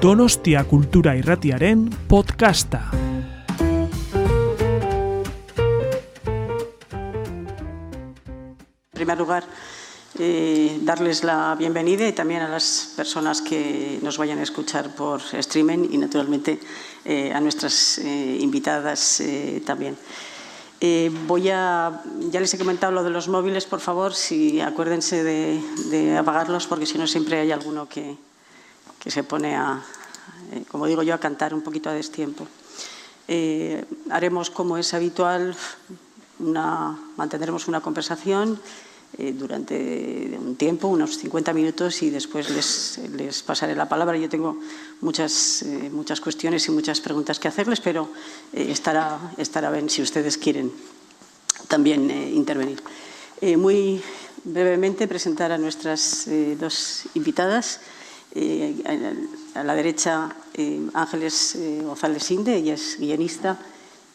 Donostia Kultura Irratiaren podcasta. En primer lugar, eh, darles la bienvenida y también a las personas que nos vayan a escuchar por streaming y naturalmente eh, a nuestras eh, invitadas también. Voy a, ya les he comentado lo de los móviles, por favor, si acuérdense de, apagarlos, porque si no siempre hay alguno que, que se pone a, como digo yo, a cantar un poquito a destiempo. Eh, haremos, como es habitual, una, mantendremos una conversación eh, durante un tiempo, unos 50 minutos, y después les, les pasaré la palabra. Yo tengo muchas, eh, muchas cuestiones y muchas preguntas que hacerles, pero eh, estará, estará bien si ustedes quieren también eh, intervenir. Eh, muy brevemente presentar a nuestras eh, dos invitadas. Eh, a la derecha, eh, Ángeles eh, González Inde, ella es guionista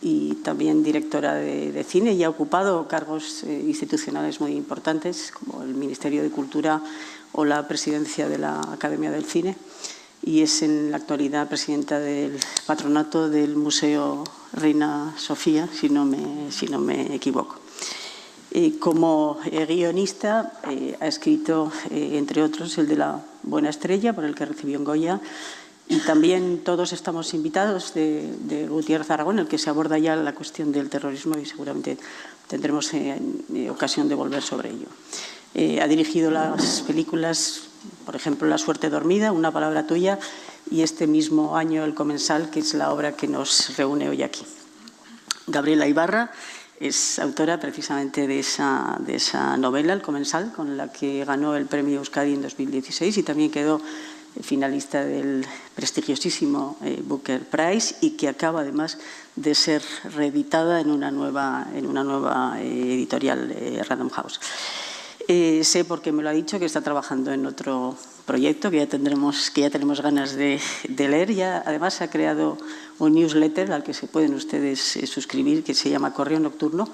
y también directora de, cine y ha ocupado cargos eh, institucionales muy importantes como el Ministerio de Cultura o la presidencia de la Academia del Cine y es en la actualidad presidenta del patronato del Museo Reina Sofía, si no me, si no me equivoco. Eh, como eh, guionista eh, ha escrito, eh, entre otros, el de La Buena Estrella, por el que recibió en Goya, y también todos estamos invitados de, de Gutiérrez Aragón, el que se aborda ya la cuestión del terrorismo y seguramente tendremos eh, eh, ocasión de volver sobre ello. Ha dirigido las películas, por ejemplo, La suerte dormida, Una palabra tuya, y este mismo año El comensal, que es la obra que nos reúne hoy aquí. Gabriela Ibarra es autora precisamente de esa, de esa novela, El comensal, con la que ganó el premio Euskadi en 2016 y también quedó finalista del prestigiosísimo eh, Booker Prize y que acaba además de ser reeditada en una nueva, en una nueva eh, editorial eh, Random House. Sé porque me lo ha dicho que está trabajando en otro proyecto que ya tendremos, que ya tenemos ganas de, leer. Ya además ha creado un newsletter al que se pueden ustedes eh, suscribir que se llama Correo Nocturno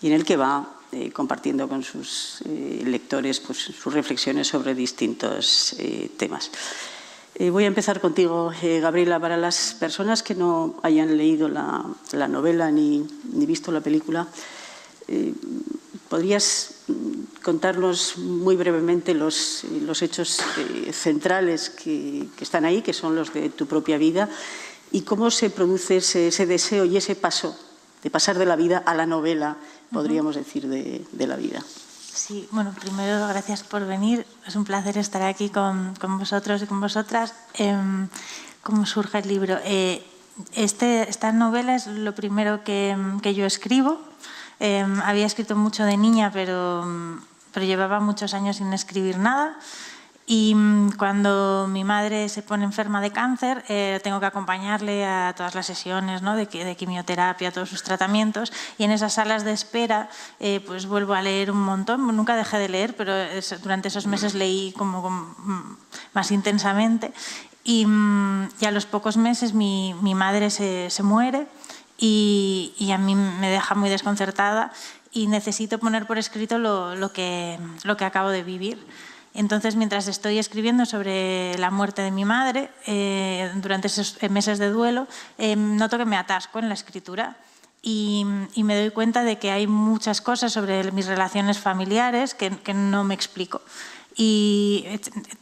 y en el que va eh, compartiendo con sus eh, lectores pues, sus reflexiones sobre distintos temas. Voy a empezar contigo, Gabriela, para las personas que no hayan leído la, la novela ni, ni visto la película. ¿Podrías mm, contarnos muy brevemente los, los hechos centrales que, que están ahí, que son los de tu propia vida, y cómo se produce ese, ese deseo y ese paso de pasar de la vida a la novela, podríamos decir, de, de la vida? Sí, bueno, primero gracias por venir. Es un placer estar aquí con, con vosotros y con vosotras. Eh, ¿Cómo surge el libro? Eh, este, esta novela es lo primero que, que yo escribo. Eh, había escrito mucho de niña, pero, pero llevaba muchos años sin escribir nada. Y mm, cuando mi madre se pone enferma de cáncer, eh, tengo que acompañarle a todas las sesiones ¿no? de, de quimioterapia, todos sus tratamientos. Y en esas salas de espera, eh, pues vuelvo a leer un montón. Nunca dejé de leer, pero durante esos meses leí como, como, mm, más intensamente. Y, mm, y a los pocos meses mi, mi madre se, se muere y, y a mí me deja muy desconcertada y necesito poner por escrito lo, lo que, lo que acabo de vivir. Entonces, mientras estoy escribiendo sobre la muerte de mi madre, eh, durante esos meses de duelo, eh, noto que me atasco en la escritura y, y me doy cuenta de que hay muchas cosas sobre mis relaciones familiares que, que no me explico. Y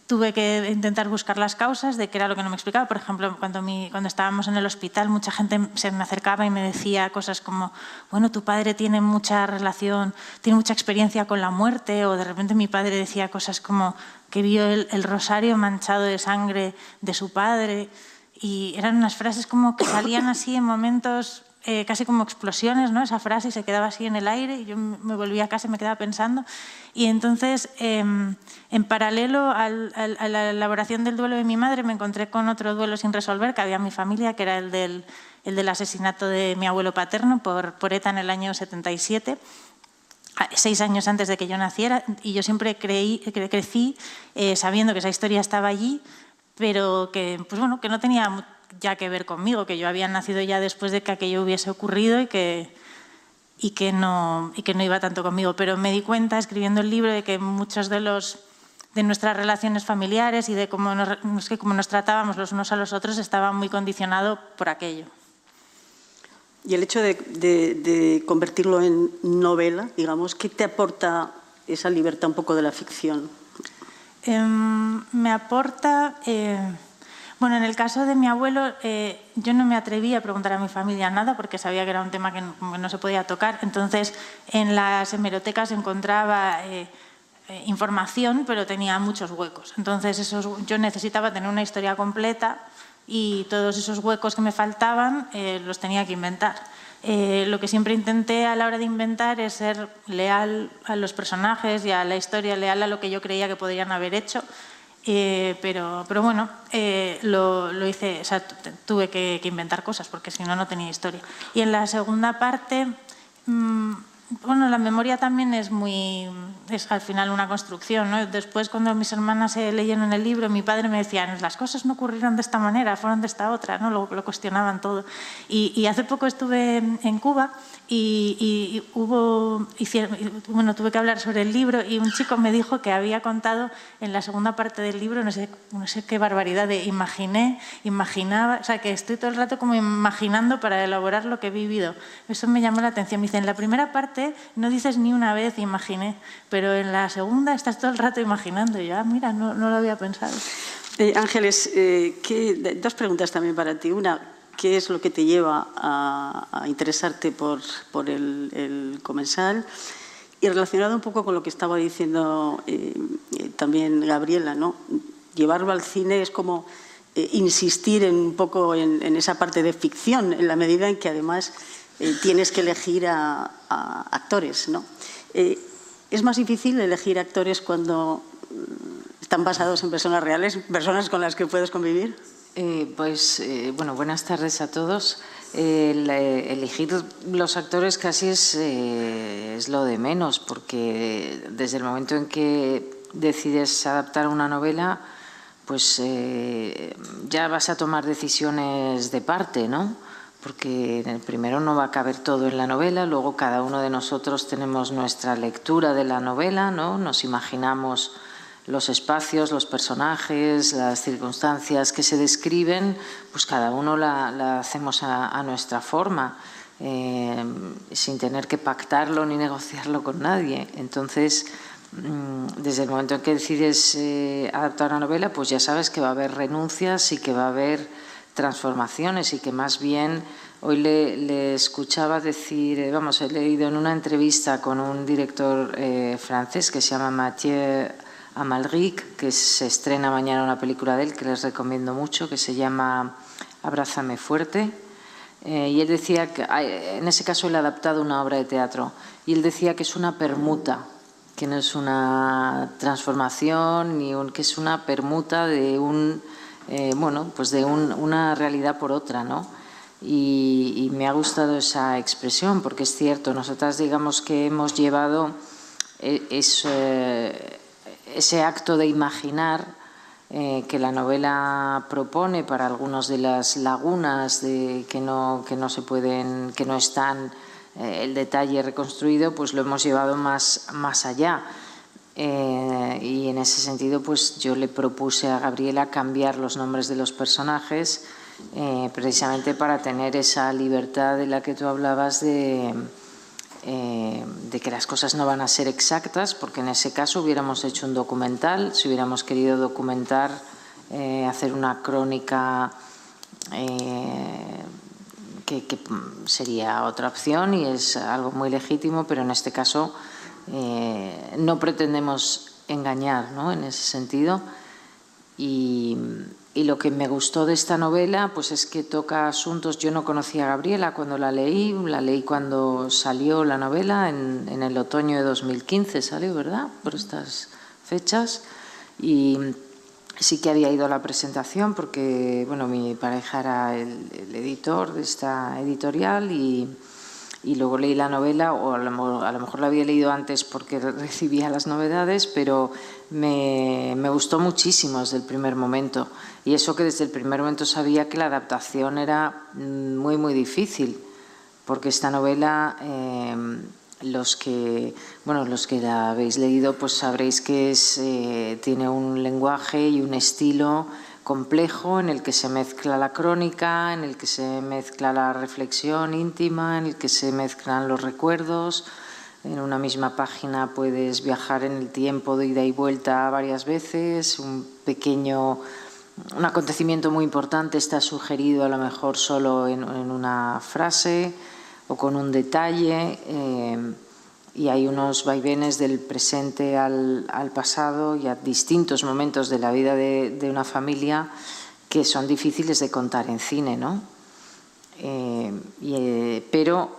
tuve que intentar buscar las causas de qué era lo que no me explicaba. Por ejemplo, cuando, mi, cuando estábamos en el hospital, mucha gente se me acercaba y me decía cosas como, bueno, tu padre tiene mucha relación, tiene mucha experiencia con la muerte, o de repente mi padre decía cosas como que vio el, el rosario manchado de sangre de su padre. Y eran unas frases como que salían así en momentos eh, casi como explosiones, ¿no? Esa frase y se quedaba así en el aire y yo me volvía a casa y me quedaba pensando. Y entonces, eh, en paralelo al, al, a la elaboración del duelo de mi madre, me encontré con otro duelo sin resolver que había en mi familia, que era el del, el del asesinato de mi abuelo paterno por, por ETA en el año 77 seis años antes de que yo naciera y yo siempre creí, cre crecí eh, sabiendo que esa historia estaba allí, pero que, pues bueno, que no tenía ya que ver conmigo, que yo había nacido ya después de que aquello hubiese ocurrido y que, y que, no, y que no iba tanto conmigo. Pero me di cuenta escribiendo el libro de que muchos de los de nuestras relaciones familiares y de cómo nos, que cómo nos tratábamos los unos a los otros estaba muy condicionado por aquello. Y el hecho de, de convertirlo en novela, digamos, ¿qué te aporta esa libertad un poco de la ficción? Eh, me aporta... Eh, bueno, en el caso de mi abuelo, eh, yo no me atrevía a preguntar a mi familia nada porque sabía que era un tema que no, no se podía tocar. Entonces, en las hemerotecas encontraba eh, eh, información, pero tenía muchos huecos. Entonces, esos, yo necesitaba tener una historia completa y todos esos huecos que me faltaban eh, los tenía que inventar. Eh, lo que siempre intenté a la hora de inventar es ser leal a los personajes y a la historia, leal a lo que yo creía que podrían haber hecho. Eh, pero, pero bueno, eh, lo, lo, hice, o sea, tuve que, que, inventar cosas porque si no, no tenía historia. Y en la segunda parte, mmm, bueno, la memoria también es muy, es al final una construcción, ¿no? Después cuando mis hermanas se leyeron el libro, mi padre me decía, las cosas no ocurrieron de esta manera, fueron de esta otra, ¿no? Lo, lo cuestionaban todo. Y, y, hace poco estuve en Cuba y, y hubo, hicieron, bueno, tuve que hablar sobre el libro y un chico me dijo que había contado en la segunda parte del libro, no sé, no sé qué barbaridad, de imaginé, imaginaba, o sea, que estoy todo el rato como imaginando para elaborar lo que he vivido. Eso me llamó la atención. Me dice, en la primera parte no dices ni una vez imaginé, pero en la segunda estás todo el rato imaginando. Y yo, ah, mira, no, no, lo había pensado. Eh, Ángeles, eh, ¿qué, dos preguntas también para ti. Una, ¿qué es lo que te lleva a, a interesarte por, por el, el, comensal? Y relacionado un poco con lo que estaba diciendo eh, también Gabriela, ¿no? Llevarlo al cine es como eh, insistir en, un poco en, en esa parte de ficción, en la medida en que además eh, tienes que elegir a, a actores. ¿no? Eh, es más difícil elegir actores cuando mm, están basados en personas reales, personas con las que puedes convivir. Eh, pues eh, bueno, buenas tardes a todos. El, elegir los actores casi es, es lo de menos, porque desde el momento en que decides adaptar una novela, pues ya vas a tomar decisiones de parte, ¿no? porque en el primero no va a caber todo en la novela, luego cada uno de nosotros tenemos nuestra lectura de la novela, ¿no? nos imaginamos los espacios, los personajes, las circunstancias que se describen, pues cada uno la, hacemos a, nuestra forma, eh, sin tener que pactarlo ni negociarlo con nadie. Entonces, mm, desde el momento en que decides eh, adaptar una novela, pues ya sabes que va a haber renuncias y que va a haber transformaciones y que más bien hoy le, escuchaba decir, eh, vamos, he leído en una entrevista con un director francés que se llama Mathieu Amalric, que se estrena mañana una película de él que les recomiendo mucho, que se llama Abrázame fuerte. Eh, y él decía que, en ese caso, él ha adaptado una obra de teatro, y él decía que es una permuta, que no es una transformación, ni un, que es una permuta de un eh, bueno, pues de un, una realidad por otra, ¿no? Y, me ha gustado esa expresión porque es cierto, nosotras digamos que hemos llevado eh, ese, acto de imaginar eh, que la novela propone para algunas de las lagunas de, que, no, que no se pueden, que no están eh, el detalle reconstruido, pues lo hemos llevado más, más allá. Eh, y en ese sentido, pues yo le propuse a Gabriela cambiar los nombres de los personajes precisamente para tener esa libertad de la que tú hablabas de, eh, de que las cosas no van a ser exactas, porque en ese caso hubiéramos hecho un documental, si hubiéramos querido documentar, eh, hacer una crónica eh, que, que sería otra opción y es algo muy legítimo, pero en este caso no pretendemos engañar ¿no? en ese sentido. Y, y, lo que me gustó de esta novela pues es que toca asuntos. Yo no conocía a Gabriela cuando la leí, la leí cuando salió la novela, en, en el otoño de 2015 salió, ¿verdad? Por estas fechas. Y sí que había ido a la presentación porque bueno, mi pareja era el, el editor de esta editorial y y luego leí la novela, o a lo, a lo, mejor la había leído antes porque recibía las novedades, pero me, me, gustó muchísimo desde el primer momento. Y eso que desde el primer momento sabía que la adaptación era muy, muy difícil, porque esta novela eh, los que, bueno, los que la habéis leído, pues sabréis que es, eh, tiene un lenguaje y un estilo complejo en el que se mezcla la crónica, en el que se mezcla la reflexión íntima, en el que se mezclan los recuerdos. En una misma página puedes viajar en el tiempo de ida y vuelta varias veces. Un pequeño, un acontecimiento muy importante está sugerido a lo mejor solo en, una frase o con un detalle. Eh, y hay unos vaivenes del presente al, pasado y a distintos momentos de la vida de, una familia que son difíciles de contar en cine, ¿no? Eh, eh, pero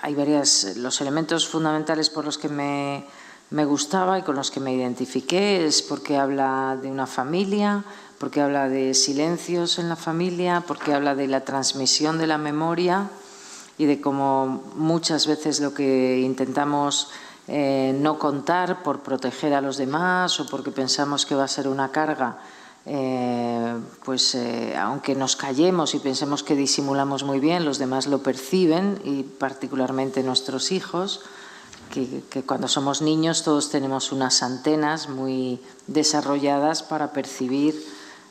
hay varias, los elementos fundamentales por los que me, me, gustaba y con los que me identifiqué es porque habla de una familia, porque habla de silencios en la familia, porque habla de la transmisión de la memoria y de cómo muchas veces lo que intentamos eh, no contar por proteger a los demás o porque pensamos que va a ser una carga, eh, pues eh, aunque nos callemos y pensemos que disimulamos muy bien, los demás lo perciben y particularmente nuestros hijos. Que, que, cuando somos niños todos tenemos unas antenas muy desarrolladas para percibir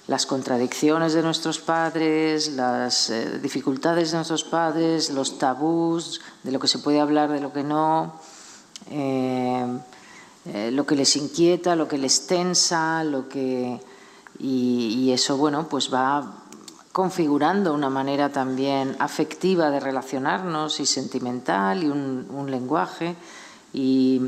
las contradicciones de nuestros padres, las eh, dificultades de nuestros padres, los tabús, de lo que se puede hablar, de lo que no, eh, eh, lo que les inquieta, lo que les tensa, lo que y, eso bueno pues va configurando una manera también afectiva de relacionarnos y sentimental y un, un lenguaje y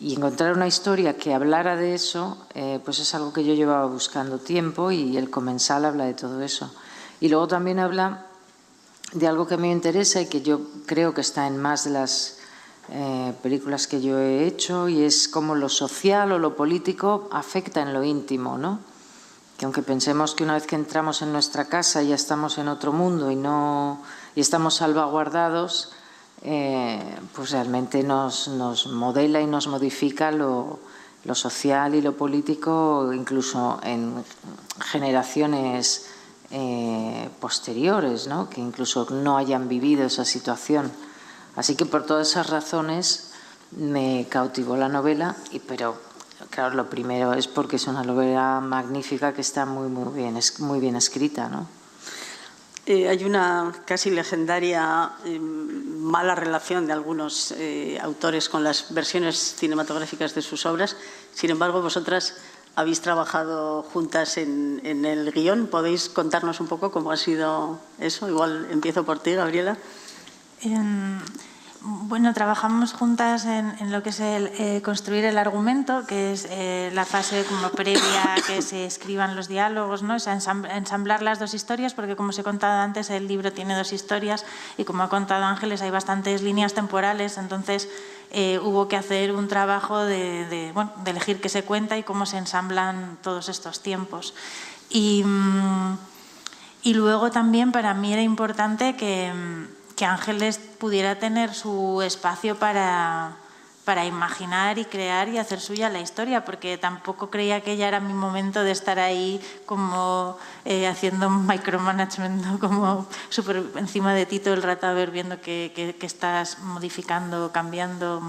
encontrar una historia que hablara de eso, eh, pues es algo que yo llevaba buscando tiempo y el comensal habla de todo eso. Y luego también habla de algo que a mí me interesa y que yo creo que está en más de las eh, películas que yo he hecho y es cómo lo social o lo político afecta en lo íntimo, ¿no? Que aunque pensemos que una vez que entramos en nuestra casa ya estamos en otro mundo y no y estamos salvaguardados, eh, pues realmente nos, modela y nos modifica lo, social y lo político, incluso en generaciones eh, posteriores, ¿no? que incluso no hayan vivido esa situación. Así que por todas esas razones me cautivó la novela, y, pero claro, lo primero es porque es una novela magnífica que está muy, muy, bien, muy bien escrita. ¿no? Eh, hay una casi legendaria eh, mala relación de algunos eh, autores con las versiones cinematográficas de sus obras. Sin embargo, vosotras habéis trabajado juntas en, en el guion. ¿Podéis contarnos un poco cómo ha sido eso? Igual empiezo por ti, Gabriela. Bueno, trabajamos juntas en, lo que es el, eh, construir el argumento, que es eh, la fase como previa a que se escriban los diálogos, ¿no? es ensamblar las dos historias, porque como os he contado antes, el libro tiene dos historias y como ha contado Ángeles, hay bastantes líneas temporales, entonces eh, hubo que hacer un trabajo de, elegir qué se cuenta y cómo se ensamblan todos estos tiempos. Y, mm, y luego también para mí era importante que mm, que Ángeles pudiera tener su espacio para, para imaginar y crear y hacer suya la historia, porque tampoco creía que ya era mi momento de estar ahí como eh, haciendo micromanagement, como súper encima de ti todo el rato a ver viendo que, estás modificando, cambiando.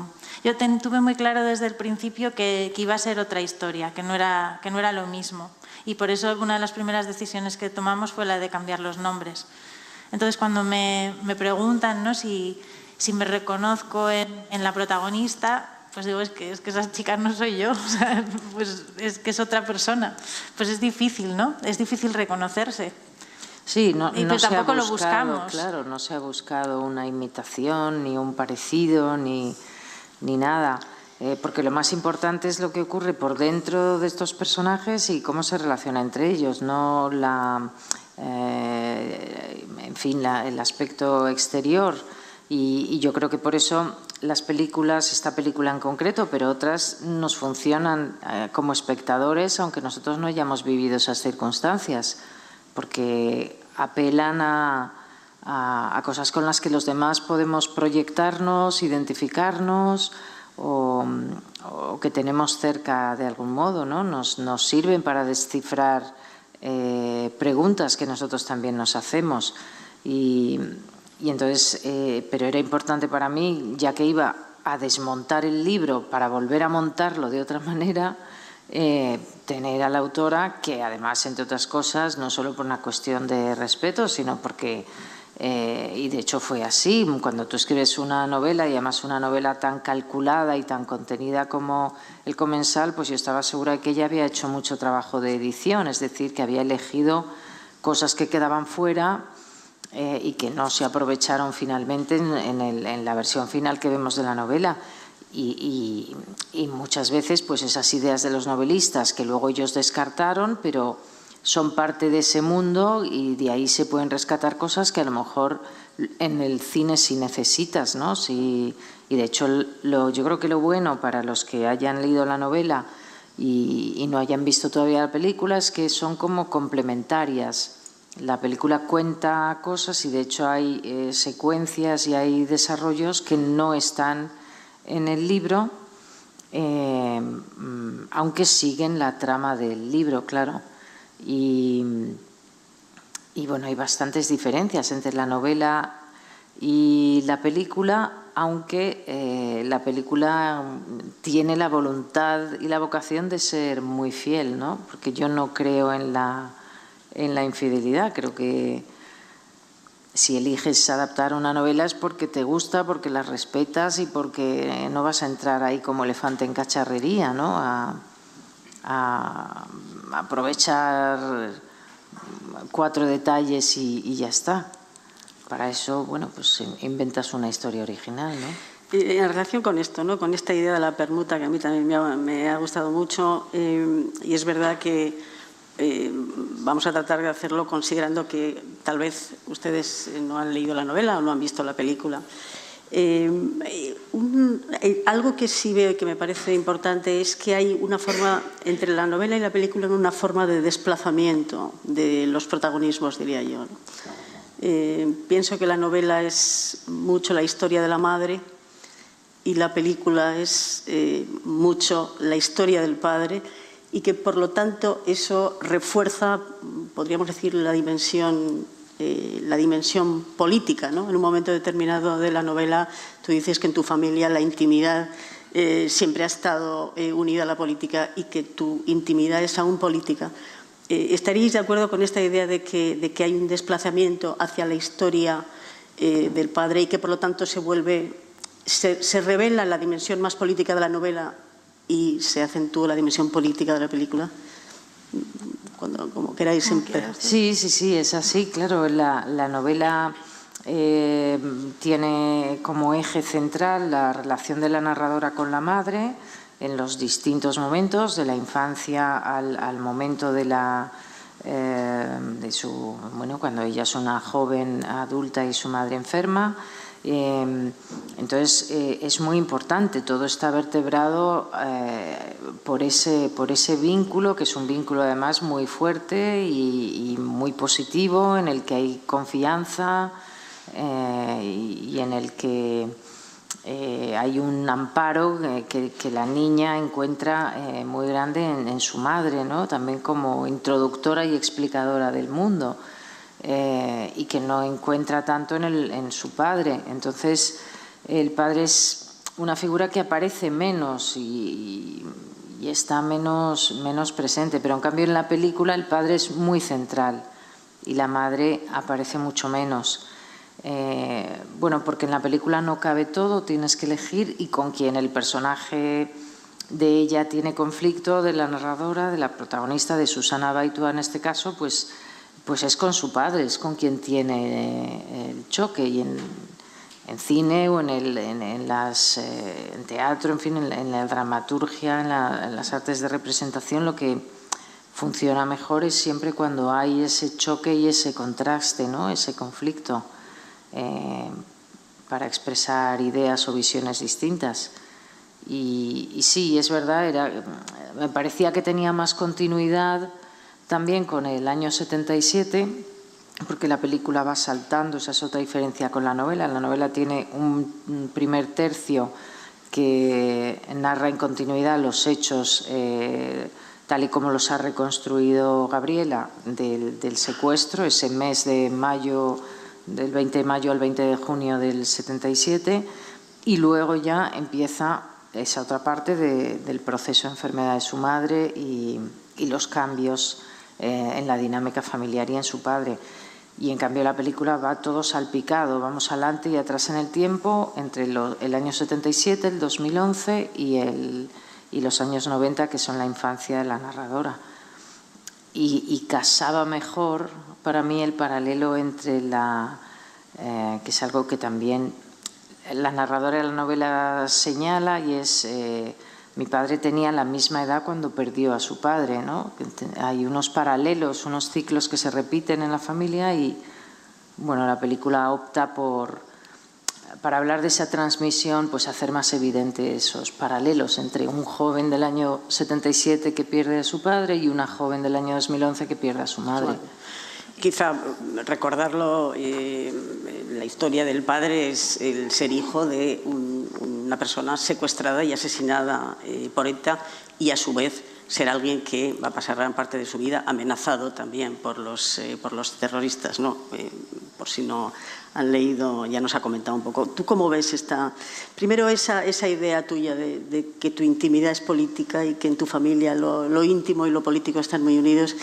Yo tuve muy claro desde el principio que, que, iba a ser otra historia, que no, era, que no era lo mismo. Y por eso una de las primeras decisiones que tomamos fue la de cambiar los nombres. Entonces, cuando me, preguntan ¿no? si, si, me reconozco en, en, la protagonista, pues digo, es que, es que esa chica no soy yo, pues es que es otra persona. Pues es difícil, ¿no? Es difícil reconocerse. Sí, no, y no tampoco lo buscamos. Claro, no se ha buscado una imitación, ni un parecido, ni, ni nada. Eh, porque lo más importante es lo que ocurre por dentro de estos personajes y cómo se relaciona entre ellos, no la, eh, en fin, el aspecto exterior. Y, yo creo que por eso las películas, esta película en concreto, pero otras nos funcionan eh, como espectadores, aunque nosotros no hayamos vivido esas circunstancias, porque apelan a, cosas con las que los demás podemos proyectarnos, identificarnos o, que tenemos cerca de algún modo, ¿no? Nos, nos sirven para descifrar eh, preguntas que nosotros también nos hacemos. Y, y entonces, eh, pero era importante para mí, ya que iba a desmontar el libro para volver a montarlo de otra manera, eh, tener a la autora, que además, entre otras cosas, no solo por una cuestión de respeto, sino porque, eh, y de hecho fue así, cuando tú escribes una novela, y además una novela tan calculada y tan contenida como El Comensal, pues yo estaba segura de que ella había hecho mucho trabajo de edición, es decir, que había elegido cosas que quedaban fuera eh, y que no se aprovecharon finalmente en, la versión final que vemos de la novela. Y, muchas veces pues esas ideas de los novelistas que luego ellos descartaron, pero son parte de ese mundo y de ahí se pueden rescatar cosas que a lo mejor en el cine sí necesitas, ¿no? y de hecho lo, yo creo que lo bueno para los que hayan leído la novela y, y no hayan visto todavía la película es que son como complementarias la película cuenta cosas y de hecho hay eh, secuencias y hay desarrollos que no están en el libro, eh, mm, aunque siguen la trama del libro, claro. Y, bueno, hay bastantes diferencias entre la novela y la película, aunque eh, la película tiene la voluntad y la vocación de ser muy fiel, ¿no? Porque yo no creo en la en la infidelidad. Creo que si eliges adaptar una novela es porque te gusta, porque la respetas y porque no vas a entrar ahí como elefante en cacharrería, ¿no? A, aprovechar cuatro detalles y, ya está. Para eso, bueno, pues inventas una historia original, ¿no? En relación con esto, ¿no? con esta idea de la permuta que a mí también me ha, gustado mucho, eh, y es verdad que eh, vamos a tratar de hacerlo considerando que tal vez ustedes eh, no han leído la novela o no han visto la película. Eh, algo que sí veo y que me parece importante es que hay una forma, entre la novela y la película, una forma de desplazamiento de los protagonismos, diría yo. pienso que la novela es mucho la historia de la madre y la película es mucho la historia del padre y que por lo tanto eso refuerza, podríamos decir, la dimensión, eh, la dimensión política. ¿no? En un momento determinado de la novela tú dices que en tu familia la intimidad eh, siempre ha estado eh, unida a la política y que tu intimidad es aún política. ¿Estaríais de acuerdo con esta idea de que, de que hay un desplazamiento hacia la historia del padre y que por lo tanto se vuelve, se, se revela la dimensión más política de la novela y se acentúa la dimensión política de la película. Cuando, como queráis empezar. Sí, sí, sí, es así, claro. La, la novela eh, tiene como eje central la relación de la narradora con la madre en los distintos momentos, de la infancia al, al momento de la. Eh, de su bueno cuando ella es una joven adulta y su madre enferma Em, entonces, eh, es muy importante, todo está vertebrado eh, por, ese, por ese vínculo, que es un vínculo además muy fuerte y, muy positivo, en el que hay confianza eh, y, en el que hay un amparo que, la niña encuentra muy grande en, su madre, ¿no? también como introductora y explicadora del mundo. Eh, y que no encuentra tanto en, el, en su padre. Entonces, el padre es una figura que aparece menos y, está menos, menos presente, pero en cambio en la película el padre es muy central y la madre aparece mucho menos. Eh, bueno, porque en la película no cabe todo, tienes que elegir y con quien el personaje de ella tiene conflicto, de la narradora, de la protagonista, de Susana Baitua en este caso, pues pues es con su padre, es con quien tiene el choque y en, cine o en, el, eh, teatro, en fin, en la, dramaturgia, en, las artes de representación, lo que funciona mejor es siempre cuando hay ese choque y ese contraste, ¿no? ese conflicto, eh, para expresar ideas o visiones distintas. Y, y sí, es verdad, me parecía que tenía más continuidad también con el año 77, porque la película va saltando, esa es otra diferencia con la novela. La novela tiene un primer tercio que narra en continuidad los hechos eh, tal y como los ha reconstruido Gabriela del, secuestro, ese mes de mayo del 20 de mayo al 20 de junio del 77, y luego ya empieza esa otra parte del proceso de enfermedad de su madre y, los cambios eh, en la dinámica familiar y en su padre. Y en cambio la película va todo salpicado, vamos adelante y atrás en el tiempo, entre el año 77, el 2011 y, el, y los años 90, que son la infancia de la narradora. Y, casaba mejor para mí el paralelo entre la, eh, que es algo que también la narradora de la novela señala y es eh, mi padre tenía la misma edad cuando perdió a su padre, ¿no? Hay unos paralelos, unos ciclos que se repiten en la familia y bueno, la película opta por para hablar de esa transmisión, pues hacer más evidente esos paralelos entre un joven del año 77 que pierde a su padre y una joven del año 2011 que pierde a su madre. Quizá recordarlo, eh, la historia del padre es el ser hijo de una persona secuestrada y asesinada eh, por ETA y a su vez ser alguien que va a pasar gran parte de su vida amenazado también por los, eh, por los terroristas, ¿no? por si no han leído, ya nos ha comentado un poco. ¿Tú cómo ves esta, primero esa, esa idea tuya de, que tu intimidad es política y que en tu familia lo, lo íntimo y lo político están muy unidos?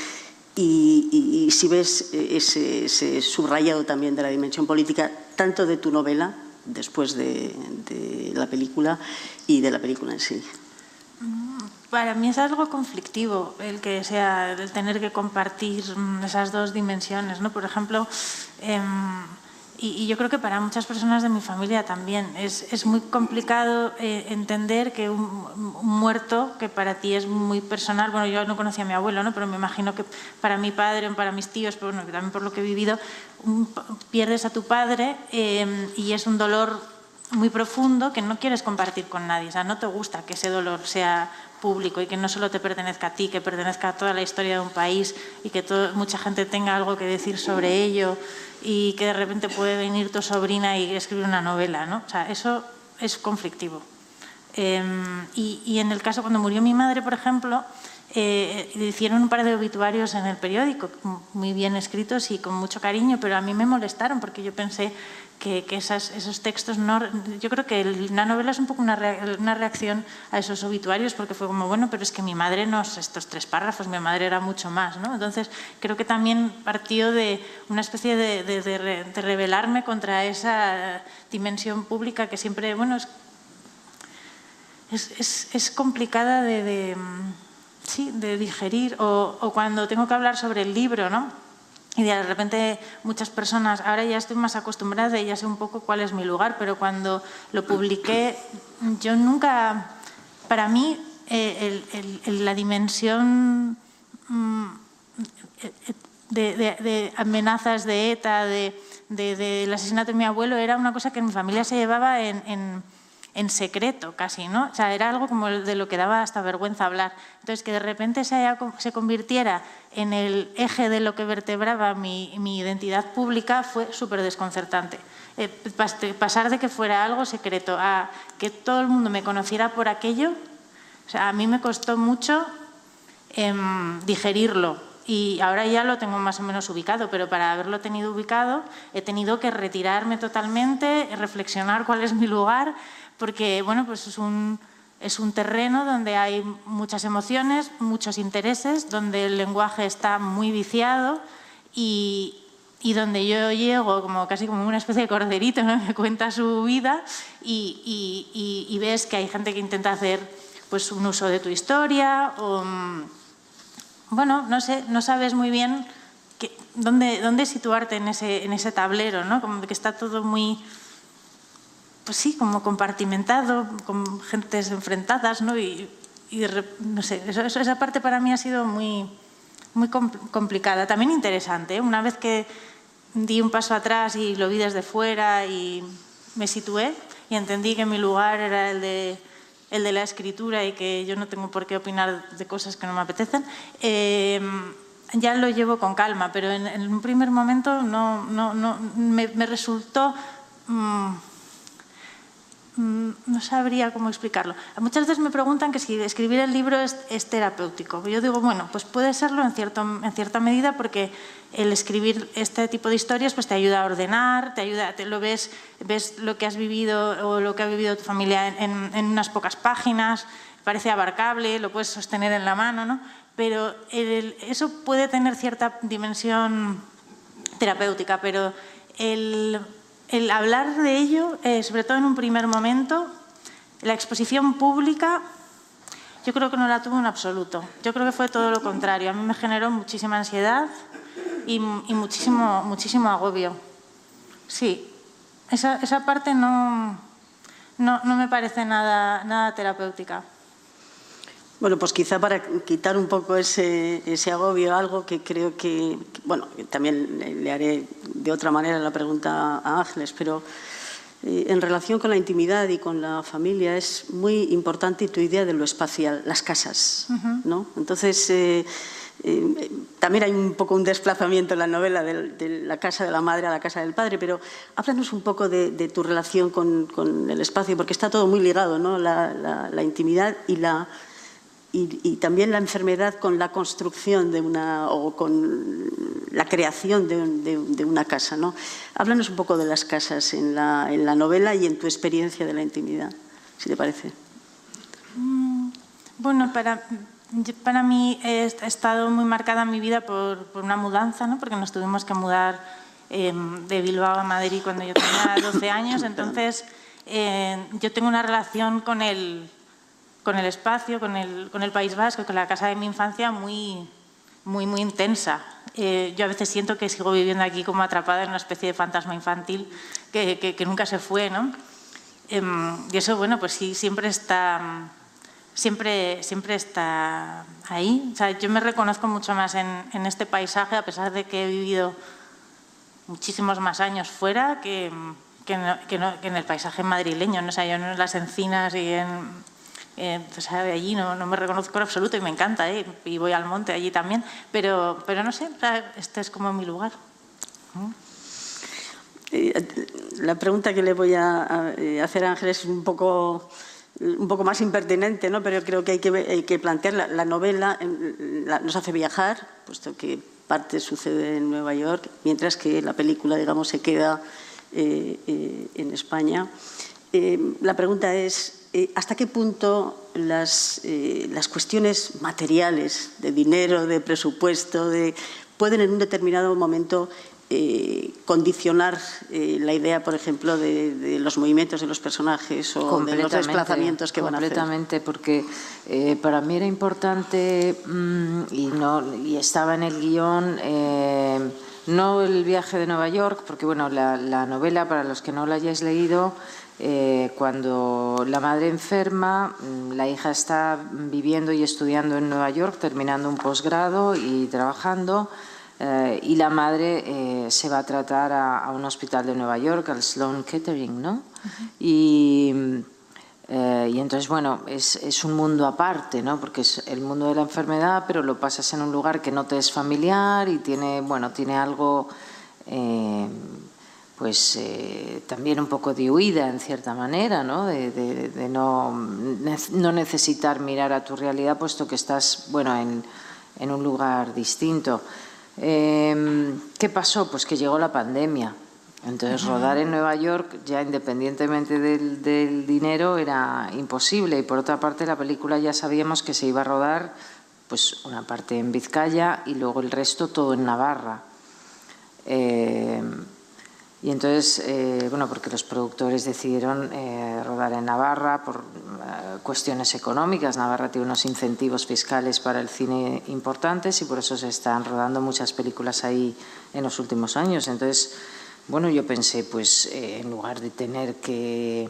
Y, si ves ese, subrayado también de la dimensión política, tanto de tu novela, después de, la película, y de la película en sí. Para mí es algo conflictivo el que sea el tener que compartir esas dos dimensiones, ¿no? Por ejemplo, em, y, yo creo que para muchas personas de mi familia también. Es, es muy complicado eh, entender que un, muerto, que para ti es muy personal, bueno, yo no conocía a mi abuelo, ¿no? pero me imagino que para mi padre o para mis tíos, pero bueno, también por lo que he vivido, pierdes a tu padre eh, y es un dolor muy profundo que no quieres compartir con nadie, o sea, no te gusta que ese dolor sea público y que no solo te pertenezca a ti, que pertenezca a toda la historia de un país y que mucha gente tenga algo que decir sobre ello y que de repente puede venir tu sobrina y escribir una novela, ¿no? O sea, eso es conflictivo. Em, y, en el caso cuando murió mi madre, por ejemplo, eh, hicieron un par de obituarios en el periódico, muy bien escritos y con mucho cariño, pero a mí me molestaron porque yo pensé que, esos textos no... Yo creo que una novela es un poco una, reacción a esos obituarios porque fue como, bueno, pero es que mi madre no es estos tres párrafos, mi madre era mucho más, ¿no? Entonces creo que también partió de una especie de, de, rebelarme contra esa dimensión pública que siempre, bueno, es, es, complicada de, sí, de digerir o, cuando tengo que hablar sobre el libro, ¿no? Y de repente muchas personas, ahora ya estoy más acostumbrada y ya sé un poco cuál es mi lugar, pero cuando lo publiqué, yo nunca, para mí, eh, la dimensión mm, de, amenazas de ETA, del asesinato de mi abuelo, era una cosa que mi familia se llevaba en en secreto casi, ¿no? O sea, era algo como de lo que daba hasta vergüenza hablar. Entonces, que de repente se, se convirtiera en el eje de lo que vertebraba mi, mi identidad pública fue súper desconcertante. Eh, pasar de que fuera algo secreto a que todo el mundo me conociera por aquello, o sea, a mí me costó mucho em, digerirlo, y ahora ya lo tengo más o menos ubicado, pero para haberlo tenido ubicado he tenido que retirarme totalmente, reflexionar cuál es mi lugar, porque bueno, pues es un, es un terreno donde hay muchas emociones, muchos intereses, donde el lenguaje está muy viciado y, y donde yo llego como casi como una especie de corderito, ¿no? me cuenta su vida y, y, y, ves que hay gente que intenta hacer pues, un uso de tu historia o, mm, bueno, no sé, no sabes muy bien dónde, dónde situarte en ese, en ese tablero, ¿no? como que está todo muy pues sí, como compartimentado, con gentes enfrentadas, ¿no? Y, no sé, esa parte para mí ha sido muy, muy complicada, también interesante. ¿eh? Una vez que di un paso atrás y lo vi desde fuera y me situé y entendí que mi lugar era el de, el de la escritura y que yo no tengo por qué opinar de cosas que no me apetecen, em, ya lo llevo con calma, pero en, un primer momento no, no, no me, resultó... Mm, no sabría cómo explicarlo. Muchas veces me preguntan que si escribir el libro es, terapéutico. Yo digo, bueno, pues puede serlo en, cierto, en cierta medida porque el escribir este tipo de historias pues te ayuda a ordenar, te ayuda, te lo ves, ves lo que has vivido o lo que ha vivido tu familia en, en unas pocas páginas, parece abarcable, lo puedes sostener en la mano, ¿no? pero eso puede tener cierta dimensión terapéutica, pero el, hablar de ello, eh, sobre todo en un primer momento, la exposición pública, yo creo que no la tuvo en absoluto. Yo creo que fue todo lo contrario. A mí me generó muchísima ansiedad y, muchísimo, muchísimo agobio. Sí, esa, esa parte no, no, no, me parece nada, nada terapéutica. Bueno, pues quizá para quitar un poco ese, agobio, algo que creo que, bueno, también le haré de otra manera la pregunta a Ángeles, pero eh, en relación con la intimidad y con la familia es muy importante tu idea de lo espacial, las casas, ¿no? Entonces, eh, eh, también hay un poco un desplazamiento en la novela de, la casa de la madre a la casa del padre, pero háblanos un poco de, tu relación con, el espacio, porque está todo muy ligado, ¿no? la intimidad y la y, también la enfermedad con la construcción de una o con la creación de, una casa. ¿no? Háblanos un poco de las casas en la, novela y en tu experiencia de la intimidad, si te parece. Mm, bueno, para, para mí ha estado muy marcada mi vida por, una mudanza, ¿no? porque nos tuvimos que mudar em, de Bilbao a Madrid cuando yo tenía 12 años, entonces eh, yo tengo una relación con el con el espacio, con el, con el País Vasco, con la casa de mi infancia muy, muy, muy intensa. Eh, yo a veces siento que sigo viviendo aquí como atrapada en una especie de fantasma infantil que, que, nunca se fue, ¿no? Em, y eso, bueno, pues sí, siempre está, siempre, siempre está ahí. O sea, yo me reconozco mucho más en, en, este paisaje, a pesar de que he vivido muchísimos más años fuera que, que, que, que en el paisaje madrileño. ¿no? O sea, yo en las encinas y en eh, pues allí no, me reconozco en absoluto y me encanta, ¿eh? y voy al monte allí también, pero, pero no sé, este es como mi lugar. Eh, la pregunta que le voy a, hacer a Ángel es un poco, un poco más impertinente, ¿no? pero creo que hay que, hay que plantear la, novela, nos hace viajar, puesto que parte sucede en Nueva York, mientras que la película, digamos, se queda eh, en España. la pregunta es, eh, hasta qué punto las, eh, las, cuestiones materiales, de dinero, de presupuesto, de, pueden en un determinado momento eh, condicionar la idea, por ejemplo, de, los movimientos de los personajes o de los desplazamientos que van a hacer. Completamente, porque para mí era importante mm, y, no, y estaba en el guion. no el viaje de Nueva York, porque bueno, la, la novela, para los que no la hayáis leído, eh, cuando la madre enferma, mm, la hija está viviendo y estudiando en Nueva York, terminando un posgrado y trabajando, eh, y la madre eh, se va a tratar a, un hospital de Nueva York, al Sloan Kettering, ¿no? y, y, entonces, bueno, es, es, un mundo aparte, ¿no? Porque es el mundo de la enfermedad, pero lo pasas en un lugar que no te es familiar y tiene, bueno, tiene algo pues eh, también un poco de huida en cierta manera, ¿no? De, no, no, necesitar mirar a tu realidad puesto que estás bueno, en, en un lugar distinto. Em, ¿Qué pasó? Pues que llegó la pandemia. Entonces rodar en Nueva York, ya independientemente del, del, dinero, era imposible. Y por otra parte, la película ya sabíamos que se iba a rodar pues una parte en Vizcaya y luego el resto todo en Navarra. Eh, y entonces, eh, bueno, porque los productores decidieron eh, rodar en Navarra por eh, cuestiones económicas. Navarra tiene unos incentivos fiscales para el cine importantes y por eso se están rodando muchas películas ahí en los últimos años. Entonces, bueno, yo pensé, pues en lugar de tener que,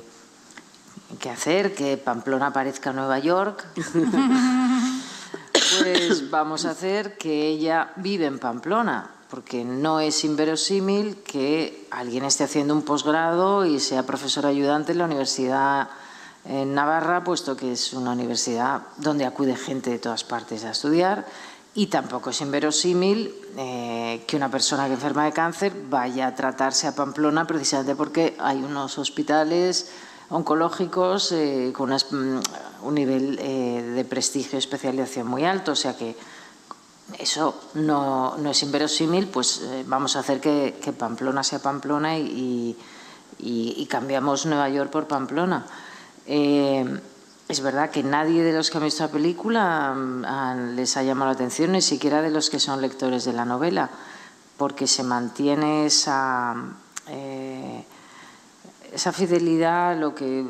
que hacer que Pamplona aparezca Nueva York, pues vamos a hacer que ella vive en Pamplona porque no es inverosímil que alguien esté haciendo un posgrado y sea profesor ayudante en la Universidad en Navarra, puesto que es una universidad donde acude gente de todas partes a estudiar, y tampoco es inverosímil eh, que una persona que enferma de cáncer vaya a tratarse a Pamplona precisamente porque hay unos hospitales oncológicos con mm, un nivel de prestigio y especialización muy alto, o sea que eso no, es inverosímil, pues vamos a hacer que, Pamplona sea Pamplona y, cambiamos Nueva York por Pamplona. Es verdad que nadie de los que han visto la película mm, les ha llamado la atención, ni siquiera de los que son lectores de la novela, porque se mantiene esa, eh, esa fidelidad lo que eh,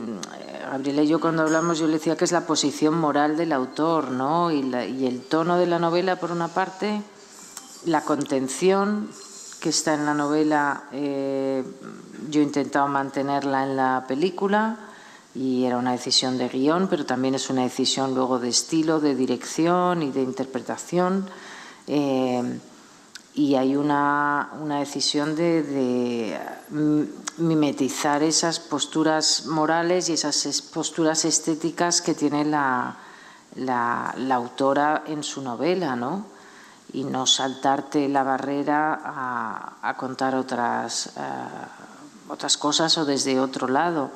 Gabriela y yo cuando hablamos, yo le decía que es la posición moral del autor, ¿no? Y, el tono de la novela, por una parte, la contención que está en la novela, eh, yo he intentado mantenerla en la película y era una decisión de guion, pero también es una decisión luego de estilo, de dirección y de interpretación. Eh, y hay una, una decisión de, de, mimetizar esas posturas morales y esas posturas estéticas que tiene la, la, autora en su novela, ¿no? Y no saltarte la barrera a, a contar otras, eh, otras cosas o desde otro lado.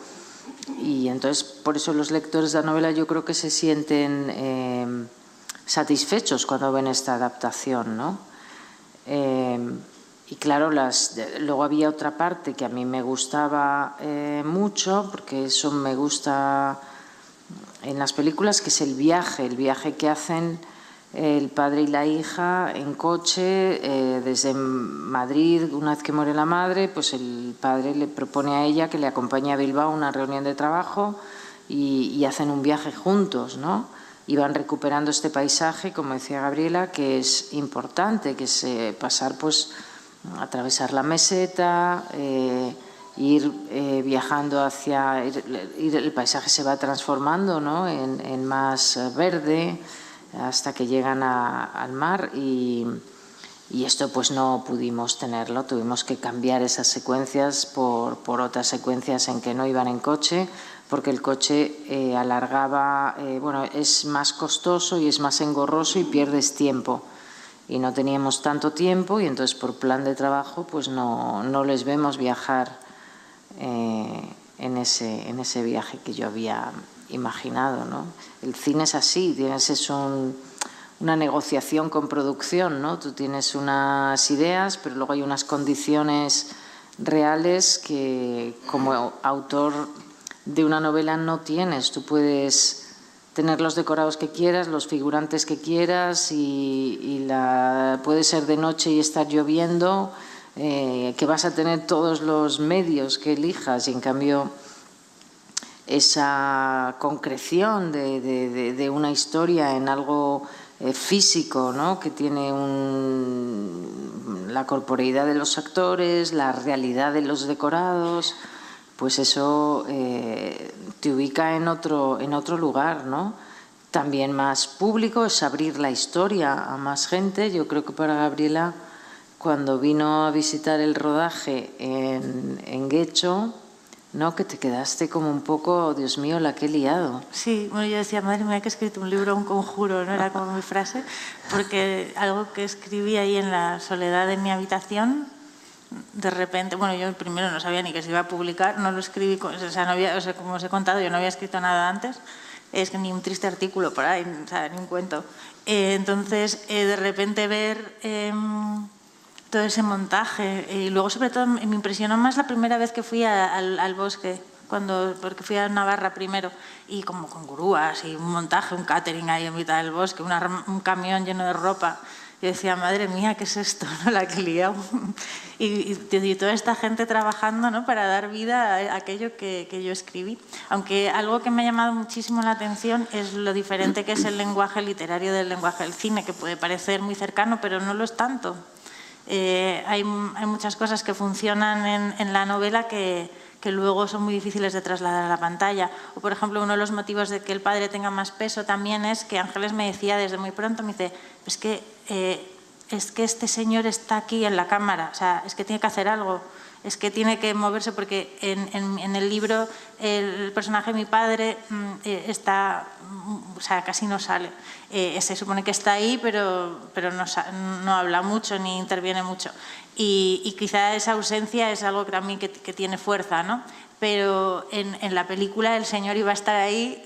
Y entonces, por eso los lectores de la novela yo creo que se sienten eh, satisfechos cuando ven esta adaptación, ¿no? Eh, y claro, las, luego había otra parte que a mí me gustaba eh, mucho, porque eso me gusta en las películas, que es el viaje, el viaje que hacen el padre y la hija en coche eh, desde Madrid, una vez que muere la madre, pues el padre le propone a ella que le acompañe a Bilbao a una reunión de trabajo y, hacen un viaje juntos, ¿no? Y van recuperando este paisaje, como decía Gabriela, que es importante, que es eh, pasar, pues, atravesar la meseta, eh, ir viajando hacia, el paisaje se va transformando, ¿no? En, más verde hasta que llegan al mar y, esto pues no pudimos tenerlo, tuvimos que cambiar esas secuencias por, otras secuencias en que no iban en coche, porque el coche eh, alargaba, eh, bueno, es más costoso y es más engorroso y pierdes tiempo. Y no teníamos tanto tiempo y entonces por plan de trabajo pues no, no les vemos viajar eh, en, ese, en ese viaje que yo había imaginado. ¿no? El cine es así, tienes es una negociación con producción, ¿no? tú tienes unas ideas, pero luego hay unas condiciones reales que como autor de una novela no tienes. Tú puedes tener los decorados que quieras, los figurantes que quieras y, la, puede ser de noche y estar lloviendo, eh, que vas a tener todos los medios que elijas y en cambio esa concreción de, una historia en algo eh, físico, ¿no? que tiene la corporeidad de los actores, la realidad de los decorados, pues eso eh, te ubica en otro, en otro lugar, ¿no? También más público es abrir la historia a más gente. Yo creo que para Gabriela, cuando vino a visitar el rodaje en, en Guecho, ¿no? Que te quedaste como un poco, Dios mío, la que he liado. Sí, bueno, yo decía, madre mía, que he escrito un libro, un conjuro, ¿no? Era como mi frase, porque algo que escribí ahí en la soledad de mi habitación, de repente, bueno, yo primero no sabía ni que se iba a publicar, no lo escribí, o sea, no había, o sea, como os he contado, yo no había escrito nada antes, es que ni un triste artículo por ahí, o sea, ni un cuento. Eh, entonces, eh, de repente ver... Em, todo ese montaje. Y luego, sobre todo, me impresionó más la primera vez que fui al, bosque, cuando, porque fui a Navarra primero, y como con grúas y un montaje, un catering ahí en mitad del bosque, un camión lleno de ropa. Y decía, madre mía, ¿qué es esto? ¿no? La que he y, y, toda esta gente trabajando ¿no? para dar vida a aquello que, que, yo escribí. Aunque algo que me ha llamado muchísimo la atención es lo diferente que es el lenguaje literario del lenguaje del cine, que puede parecer muy cercano, pero no lo es tanto. Eh, hay, muchas cosas que funcionan en, la novela que, luego son muy difíciles de trasladar a la pantalla. O, por ejemplo, uno de los motivos de que el padre tenga más peso también es que Ángeles me decía desde muy pronto, me dice, es que, eh, es que este señor está aquí en la cámara, o sea, es que tiene que hacer algo es que tiene que moverse porque en, el libro el personaje de mi padre mm, eh, está, mm, o sea, casi no sale. Eh, se supone que está ahí, pero, pero no, no habla mucho ni interviene mucho. Y, quizá esa ausencia es algo también que, tiene fuerza, ¿no? pero en la película el señor iba a estar ahí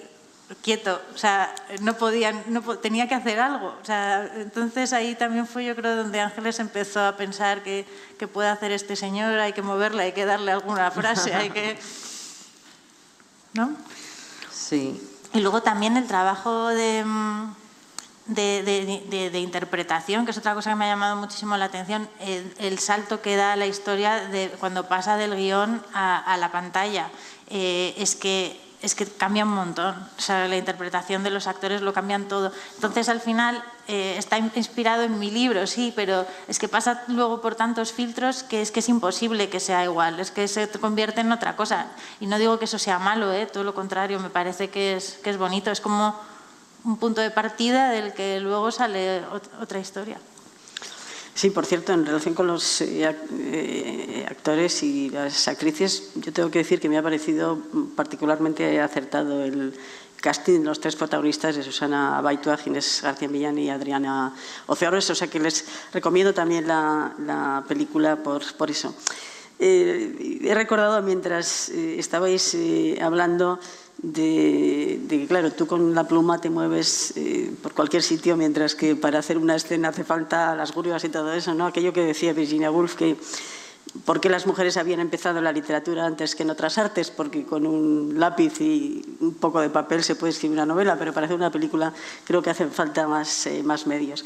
quieto, o sea, no podían, no, tenía que hacer algo. O sea, entonces ahí también fue yo creo donde Ángeles empezó a pensar que, que puede hacer este señor, hay que moverle, hay que darle alguna frase, hay que... ¿No? Sí. Y luego también el trabajo de, de, de, de, interpretación, que es otra cosa que me ha llamado muchísimo la atención, el, el salto que da la historia de cuando pasa del guion a, a la pantalla. Eh, es que es que cambia un montón. O sea, la interpretación de los actores lo cambian todo. Entonces, al final, eh, está inspirado en mi libro, sí, pero es que pasa luego por tantos filtros que es que es imposible que sea igual, es que se convierte en otra cosa. Y no digo que eso sea malo, ¿eh? todo lo contrario, me parece que es, que es bonito. Es como un punto de partida del que luego sale otra historia. Sí, por cierto, en relación con los eh, eh, actores y las actrices, yo tengo que decir que me ha parecido particularmente acertado el casting de los tres protagonistas de Susana Baitua, Ginés García Millán y Adriana Oceares, o sea que les recomiendo también la, la película por, por eso. Eh, he recordado mientras eh, estabais eh, hablando de, de, claro, tú con la pluma te mueves eh, por cualquier sitio, mientras que para hacer una escena hace falta las grúas y todo eso, ¿no? Aquello que decía Virginia Woolf, que por qué las mujeres habían empezado la literatura antes que en otras artes, porque con un lápiz y un poco de papel se puede escribir una novela, pero para hacer una película creo que hacen falta más, eh, más medios.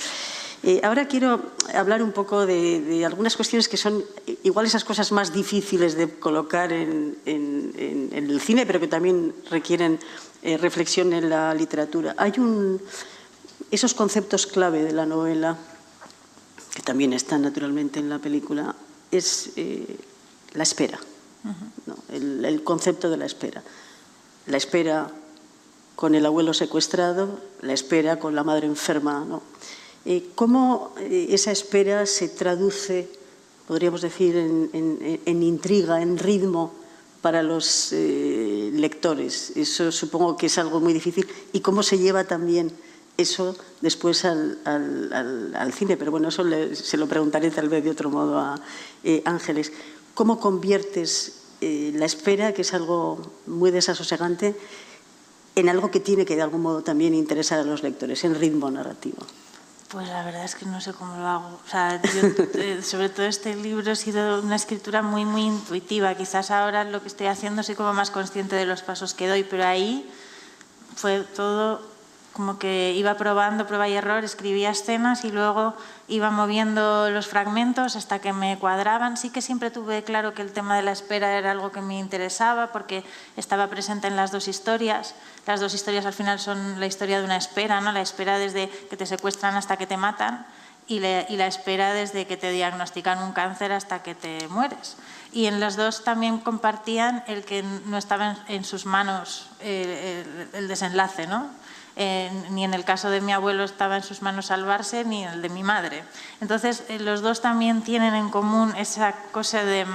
Eh, ahora quiero hablar un poco de, de, algunas cuestiones que son igual esas cosas más difíciles de colocar en, en, en, en el cine, pero que también requieren eh, reflexión en la literatura. Hay un, esos conceptos clave de la novela, que también están naturalmente en la película, es eh, la espera, uh -huh. ¿no? el, el concepto de la espera. La espera con el abuelo secuestrado, la espera con la madre enferma, ¿no? Eh, ¿Cómo eh, esa espera se traduce, podríamos decir, en, intriga, en ritmo para los eh, lectores? Eso supongo que es algo muy difícil. ¿Y cómo se lleva también eso después al, al, al, al cine? Pero bueno, eso le, se lo preguntaré tal vez de otro modo a Ángeles. ¿Cómo conviertes la espera, que es algo muy desasosegante, en algo que tiene que de algún modo también interesar a los lectores, en ritmo narrativo? Pues la verdad es que no sé cómo lo hago. O sea, yo, eh, sobre todo este libro ha sido una escritura muy, muy intuitiva. Quizás ahora lo que estoy haciendo soy como más consciente de los pasos que doy, pero ahí fue todo como que iba probando, prueba y error, escribía escenas y luego iba moviendo los fragmentos hasta que me cuadraban. Sí que siempre tuve claro que el tema de la espera era algo que me interesaba porque estaba presente en las dos historias. Las dos historias al final son la historia de una espera, ¿no? la espera desde que te secuestran hasta que te matan y, la espera desde que te diagnostican un cáncer hasta que te mueres. Y en las dos también compartían el que no estaba en, sus manos el, el, desenlace, ¿no? Eh, ni en el caso de mi abuelo estaba en sus manos salvarse, ni en el de mi madre. Entonces, eh, los dos también tienen en común esa cosa de...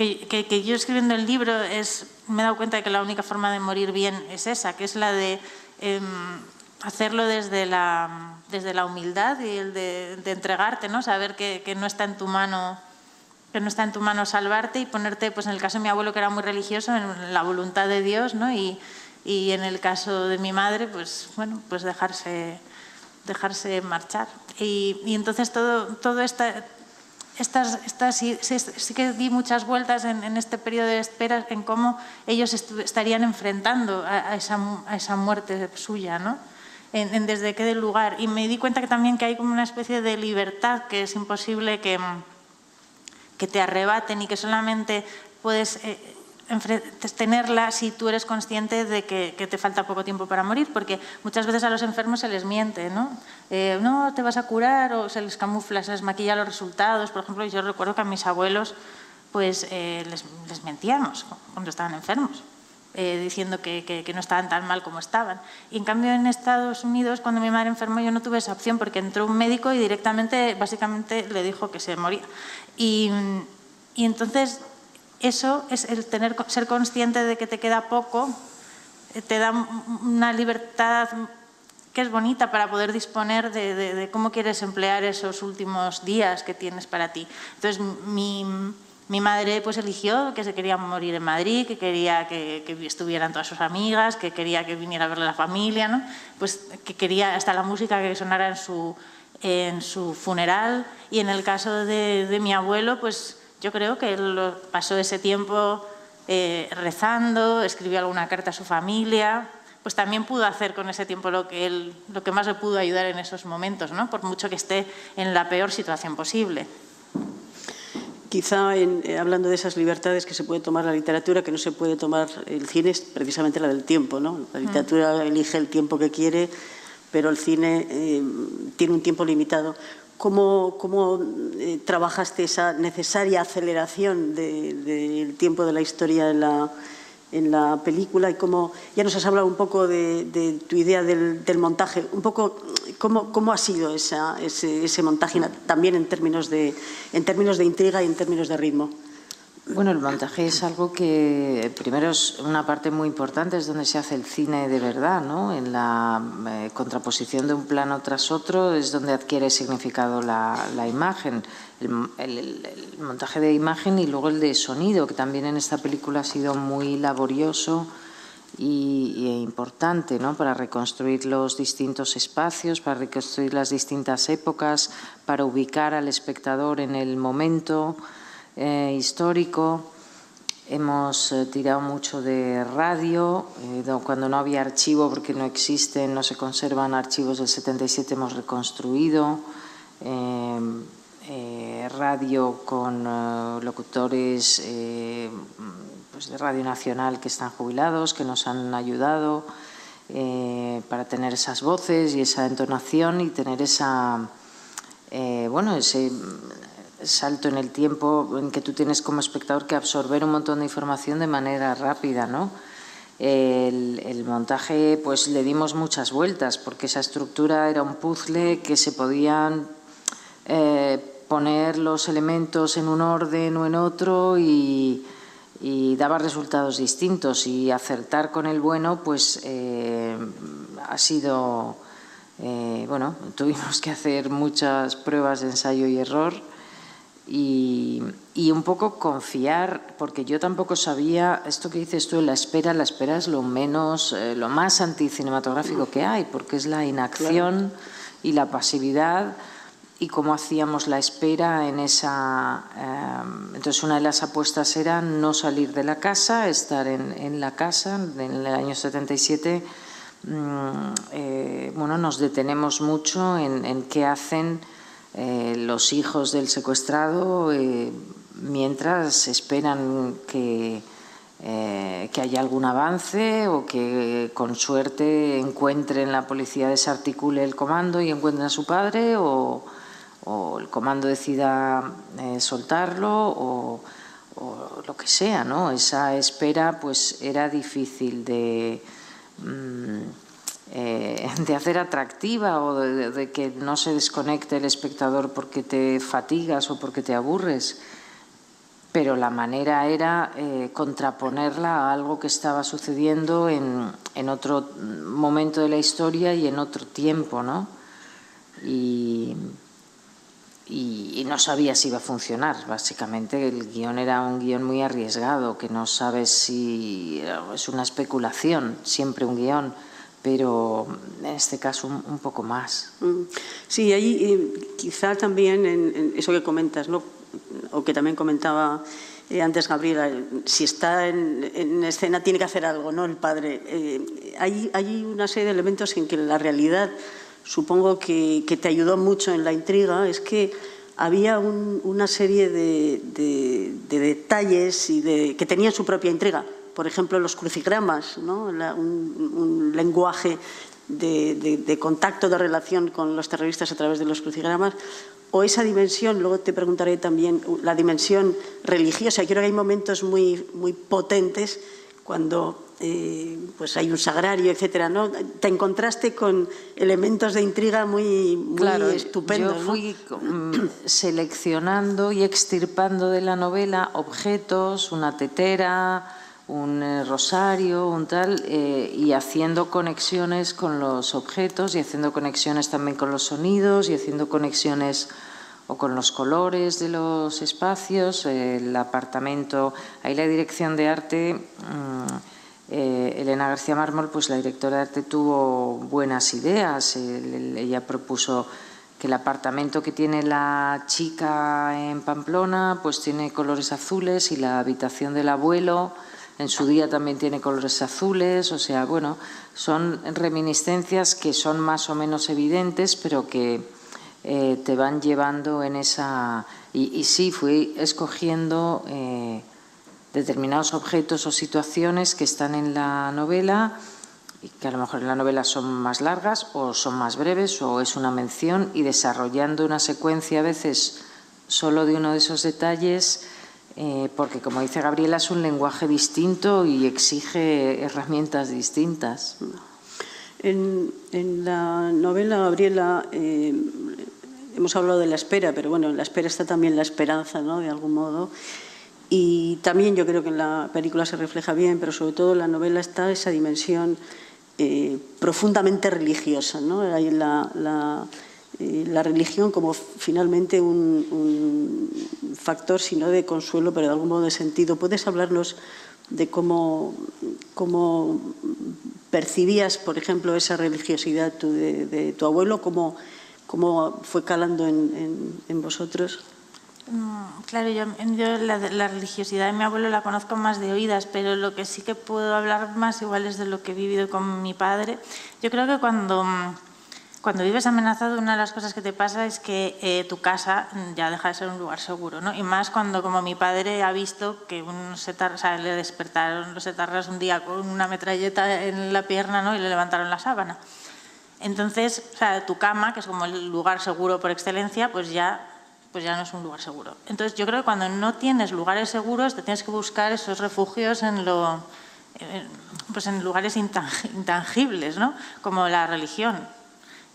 Que, que, que, yo escribiendo el libro es, me he dado cuenta de que la única forma de morir bien es esa, que es la de eh, hacerlo desde la, desde la humildad y el de, de entregarte, ¿no? saber que, que no está en tu mano que no está en tu mano salvarte y ponerte, pues en el caso de mi abuelo que era muy religioso, en la voluntad de Dios, ¿no? Y, y en el caso de mi madre, pues bueno, pues dejarse, dejarse marchar. Y, y entonces todo, todo esta, estas, estas sí, sí, sí, que di muchas vueltas en, en, este periodo de espera en cómo ellos estarían enfrentando a, a, esa, a, esa, muerte suya, ¿no? En, en, desde qué lugar. Y me di cuenta que también que hay como una especie de libertad que es imposible que, que te arrebaten y que solamente puedes... Eh, tenerla si tú eres consciente de que, que, te falta poco tiempo para morir, porque muchas veces a los enfermos se les miente, ¿no? Eh, no, te vas a curar, o se les camufla, se les maquilla los resultados. Por ejemplo, yo recuerdo que a mis abuelos pues eh, les, les, mentíamos cuando estaban enfermos, eh, diciendo que, que, que, no estaban tan mal como estaban. Y en cambio en Estados Unidos, cuando mi madre enfermó, yo no tuve esa opción, porque entró un médico y directamente, básicamente, le dijo que se moría. Y, y entonces eso es el tener, ser consciente de que te queda poco, eh, te da una libertad que es bonita para poder disponer de, de, de, cómo quieres emplear esos últimos días que tienes para ti. Entonces, mi, mi madre pues eligió que se quería morir en Madrid, que quería que, estuvieran todas sus amigas, que quería que viniera a verle la familia, ¿no? pues que quería hasta la música que sonara en su, en su funeral. Y en el caso de, mi abuelo, pues yo creo que él pasó ese tiempo eh, rezando, escribió alguna carta a su familia, pues también pudo hacer con ese tiempo lo que, él, lo que más le pudo ayudar en esos momentos, ¿no? por mucho que esté en la peor situación posible. Quizá eh, hablando de esas libertades que se puede tomar la literatura, que no se puede tomar el cine, es precisamente la del tiempo. ¿no? La mm. literatura elige el tiempo que quiere, pero el cine eh, tiene un tiempo limitado. ¿Cómo, eh, trabajaste esa necesaria aceleración del tiempo de la historia en la, película y cómo, ya nos has hablado un poco de, tu idea del, montaje, un poco cómo, cómo ha sido ese, montaje también en términos, de, en términos de intriga y en términos de ritmo. Bueno, el montaje es algo que primero es una parte muy importante, es donde se hace el cine de verdad, ¿no? En la eh, contraposición de un plano tras otro es donde adquiere significado la, imagen, el, montaje de imagen y luego el de sonido, que también en esta película ha sido muy laborioso y, importante, ¿no? Para reconstruir los distintos espacios, para reconstruir las distintas épocas, para ubicar al espectador en el momento. Eh, histórico. Hemos eh, tirado mucho de radio, eh, cuando no había archivo, porque no existen, no se conservan archivos del 77, hemos reconstruido. radio con locutores pues de Radio Nacional que están jubilados, que nos han ayudado para tener esas voces y esa entonación y tener esa, bueno, ese salto en el tiempo en que tú tienes como espectador que absorber un montón de información de manera rápida, ¿no? El, montaje, pues le dimos muchas vueltas, porque esa estructura era un puzzle que se podían eh, poner los elementos en un orden o en otro y, daba resultados distintos. Y acertar con el bueno, pues eh, ha sido, eh, bueno, tuvimos que hacer muchas pruebas de ensayo y error y, un poco confiar, porque yo tampoco sabía, esto que dices tú, la espera, la espera es lo menos, eh, lo más anticinematográfico que hay, porque es la inacción y la pasividad y cómo hacíamos la espera en esa... Eh, entonces una de las apuestas era no salir de la casa, estar en, la casa, en el año 77, mm, eh, bueno, nos detenemos mucho en, en qué hacen eh, los hijos del secuestrado eh, mientras esperan que, eh, que haya algún avance o que con suerte encuentren la policía desarticule el comando y encuentren a su padre o, el comando decida soltarlo o, lo que sea, ¿no? Esa espera pues era difícil de... Mm, eh, de hacer atractiva o de, que no se desconecte el espectador porque te fatigas o porque te aburres, pero la manera era eh, contraponerla a algo que estaba sucediendo en, en, otro momento de la historia y en otro tiempo, ¿no? Y, y, no sabía si iba a funcionar. Básicamente el guion era un guion muy arriesgado, que no sabes si es una especulación, siempre un guion pero en este caso un, poco más. Mm. Sí, ahí eh, quizá también en, eso que comentas, ¿no? o que también comentaba eh, antes Gabriela, si está en, escena tiene que hacer algo, ¿no? El padre. Eh, hay, hay, una serie de elementos en que la realidad, supongo que, que te ayudó mucho en la intriga, es que había una serie de, de, detalles y de, que tenían su propia intriga por ejemplo, los crucigramas, un, lenguaje de, contacto, de relación con los terroristas a través de los crucigramas, o esa dimensión, luego te preguntaré también, la dimensión religiosa. Creo que hay momentos muy, muy potentes cuando eh, pues hay un sagrario, etcétera, ¿no? Te encontraste con elementos de intriga muy, muy estupendos. Yo fui mm, seleccionando y extirpando de la novela objetos, una tetera, un eh, rosario, un tal, eh, y haciendo conexiones con los objetos y haciendo conexiones también con los sonidos y haciendo conexiones o con los colores de los espacios, el apartamento. Ahí la dirección de arte, mm, eh, Elena García Mármol, pues la directora de arte tuvo buenas ideas. ella propuso que el apartamento que tiene la chica en Pamplona pues tiene colores azules y la habitación del abuelo en su día también tiene colores azules, o sea, bueno, son reminiscencias que son más o menos evidentes, pero que eh, te van llevando en esa... Y, sí, fui escogiendo eh, determinados objetos o situaciones que están en la novela y que a lo mejor en la novela son más largas o son más breves o es una mención y desarrollando una secuencia a veces solo de uno de esos detalles eh, porque como dice Gabriela es un lenguaje distinto y exige herramientas distintas. En, la novela, Gabriela, eh, hemos hablado de la espera, pero bueno, en la espera está también la esperanza, ¿no? De algún modo. Y también yo creo que en la película se refleja bien, pero sobre todo en la novela está esa dimensión eh, profundamente religiosa, ¿no? la la religión como finalmente un, factor, si no de consuelo, pero de algún modo de sentido. ¿Puedes hablarnos de cómo, cómo percibías, por ejemplo, esa religiosidad de, tu abuelo, cómo, cómo fue calando en, vosotros? Mm, claro, yo, la, la, religiosidad de mi abuelo la conozco más de oídas, pero lo que sí que puedo hablar más igual es de lo que he vivido con mi padre. Yo creo que cuando mm, cuando vives amenazado, una de las cosas que te pasa es que eh, tu casa ya deja de ser un lugar seguro, ¿no? Y más cuando, como mi padre ha visto que o sea, le despertaron los etarras un día con una metralleta en la pierna, ¿no? Y le levantaron la sábana. Entonces, o sea, tu cama, que es como el lugar seguro por excelencia, pues ya, pues ya no es un lugar seguro. Entonces, yo creo que cuando no tienes lugares seguros, te tienes que buscar esos refugios en lo, pues en lugares intangibles, ¿no? Como la religión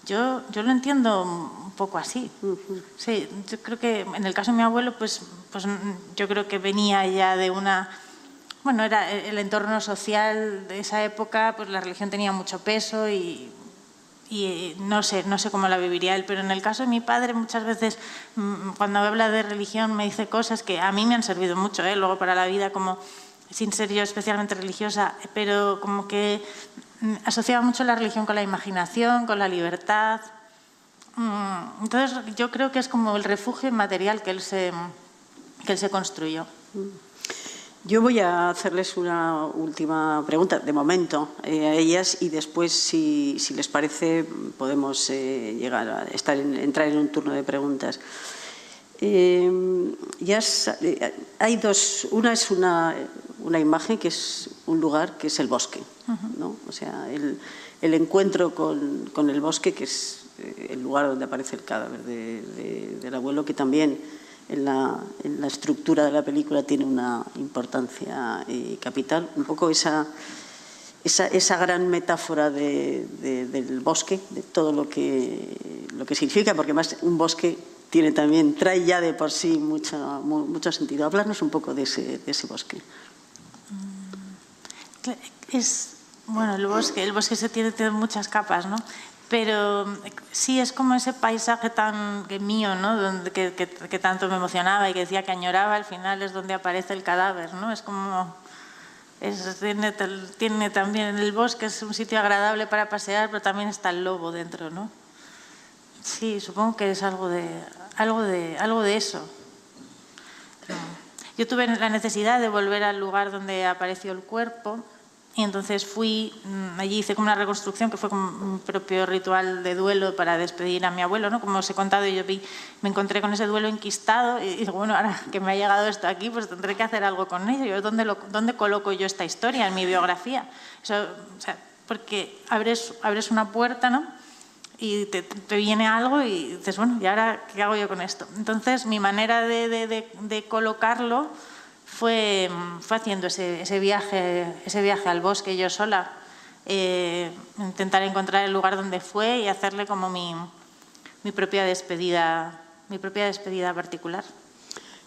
yo, yo lo entiendo un poco así. Sí, yo creo que en el caso de mi abuelo, pues, pues yo creo que venía ya de una... Bueno, era el entorno social de esa época, pues la religión tenía mucho peso y, y no sé, no sé cómo la viviría él, pero en el caso de mi padre muchas veces mm, cuando habla de religión me dice cosas que a mí me han servido mucho, ¿eh? luego para la vida como sin ser yo especialmente religiosa, pero como que Mm, asociaba mucho la religión con la imaginación, con la libertad. Mm, entonces yo creo que es como el refugio material que él se, que él se construyó. Yo voy a hacerles una última pregunta, de momento, eh, a ellas y después, si, si les parece, podemos eh, llegar a estar entrar en un turno de preguntas. Eh, ya hay dos, una es una, una imagen que es un lugar que es el bosque, ¿no? O sea, el, el encuentro con, con, el bosque, que es eh, el lugar donde aparece el cadáver de, del abuelo, que también en la, en la, estructura de la película tiene una importancia eh, capital. Un poco esa, esa, esa gran metáfora de, del bosque, de todo lo que, lo que significa, porque más un bosque tiene también, trae ya de por sí mucho, mucho sentido. Hablarnos un poco de ese, de ese bosque. Es, bueno, el bosque, el bosque se tiene, muchas capas, ¿no? Pero sí es como ese paisaje tan que mío, ¿no? Donde, que, tanto me emocionaba y que decía que añoraba, al final es donde aparece el cadáver, ¿no? Es como... Tiene, tiene, también el bosque, es un sitio agradable para pasear, pero también está el lobo dentro, ¿no? Sí, supongo que es algo de, algo de, algo de eso. Yo tuve la necesidad de volver al lugar donde apareció el cuerpo y entonces fui, mm, allí hice como una reconstrucción que fue como un propio ritual de duelo para despedir a mi abuelo, ¿no? Como os he contado, yo vi, me encontré con ese duelo enquistado y digo, bueno, ahora que me ha llegado esto aquí, pues tendré que hacer algo con ello. ¿Dónde, lo, dónde coloco yo esta historia en mi biografía? Eso, o sea, porque abres, abres una puerta, ¿no? y te, te, viene algo y dices, bueno, ¿y ahora qué hago yo con esto? Entonces, mi manera de, de, de colocarlo fue, fue haciendo ese, ese, viaje, ese viaje al bosque yo sola, eh, intentar encontrar el lugar donde fue y hacerle como mi, mi, propia despedida, mi propia despedida particular.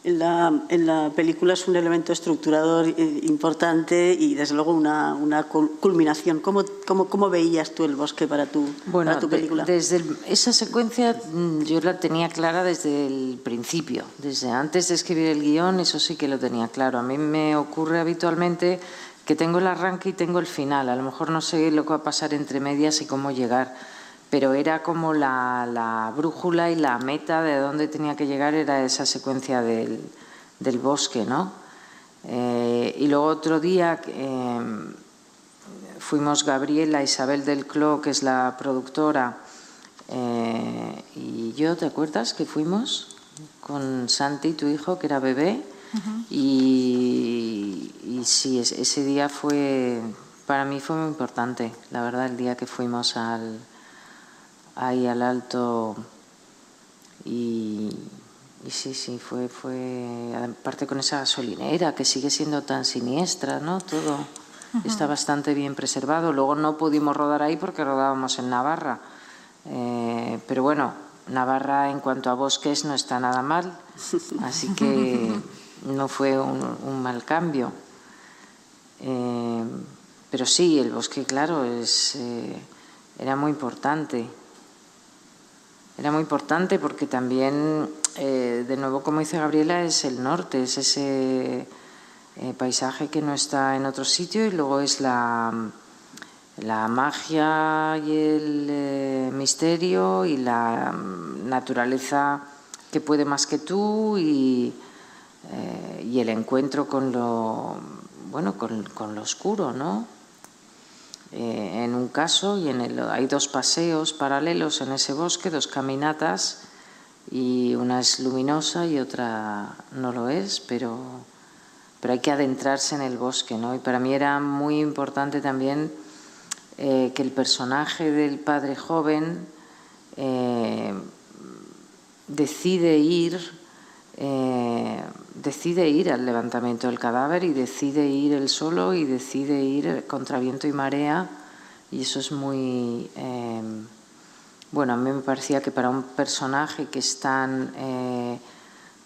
En la, en la, película es un elemento estructurador eh, importante y desde luego una, una culminación. ¿Cómo, ¿Cómo, cómo, veías tú el bosque para tu, bueno, para tu película? De, desde el, esa secuencia mm, yo la tenía clara desde el principio, desde antes de escribir el guion, eso sí que lo tenía claro. A mí me ocurre habitualmente que tengo el arranque y tengo el final. A lo mejor no sé lo que va a pasar entre medias y cómo llegar pero era como la, la, brújula y la meta de dónde tenía que llegar era esa secuencia del, del bosque, ¿no? Eh, y luego otro día eh, fuimos Gabriela, Isabel del Clo, que es la productora, eh, y yo, ¿te acuerdas que fuimos con Santi, tu hijo, que era bebé? Uh -huh. y, y sí, ese día fue, para mí fue muy importante, la verdad, el día que fuimos al ahí al alto y, y, sí, sí, fue, fue, aparte con esa gasolinera que sigue siendo tan siniestra, ¿no? Todo uh -huh. está bastante bien preservado. Luego no pudimos rodar ahí porque rodábamos en Navarra, eh, pero bueno, Navarra en cuanto a bosques no está nada mal, así que no fue un, un mal cambio. Eh, pero sí, el bosque, claro, es, eh, era muy importante. Era muy importante porque también, eh, de nuevo, como dice Gabriela, es el norte, es ese eh, paisaje que no está en otro sitio y luego es la, la magia y el eh, misterio y la naturaleza que puede más que tú y, y el encuentro con lo, bueno, con, con lo oscuro, ¿no? Eh, en un caso y en el, hay dos paseos paralelos en ese bosque, dos caminatas y una es luminosa y otra no lo es, pero, pero hay que adentrarse en el bosque, ¿no? Y para mí era muy importante también eh, que el personaje del padre joven eh, decide ir eh, decide ir al levantamiento del cadáver y decide ir él solo y decide ir contra viento y marea. Y eso es muy eh, bueno a mí me parecía que para un personaje que es tan eh,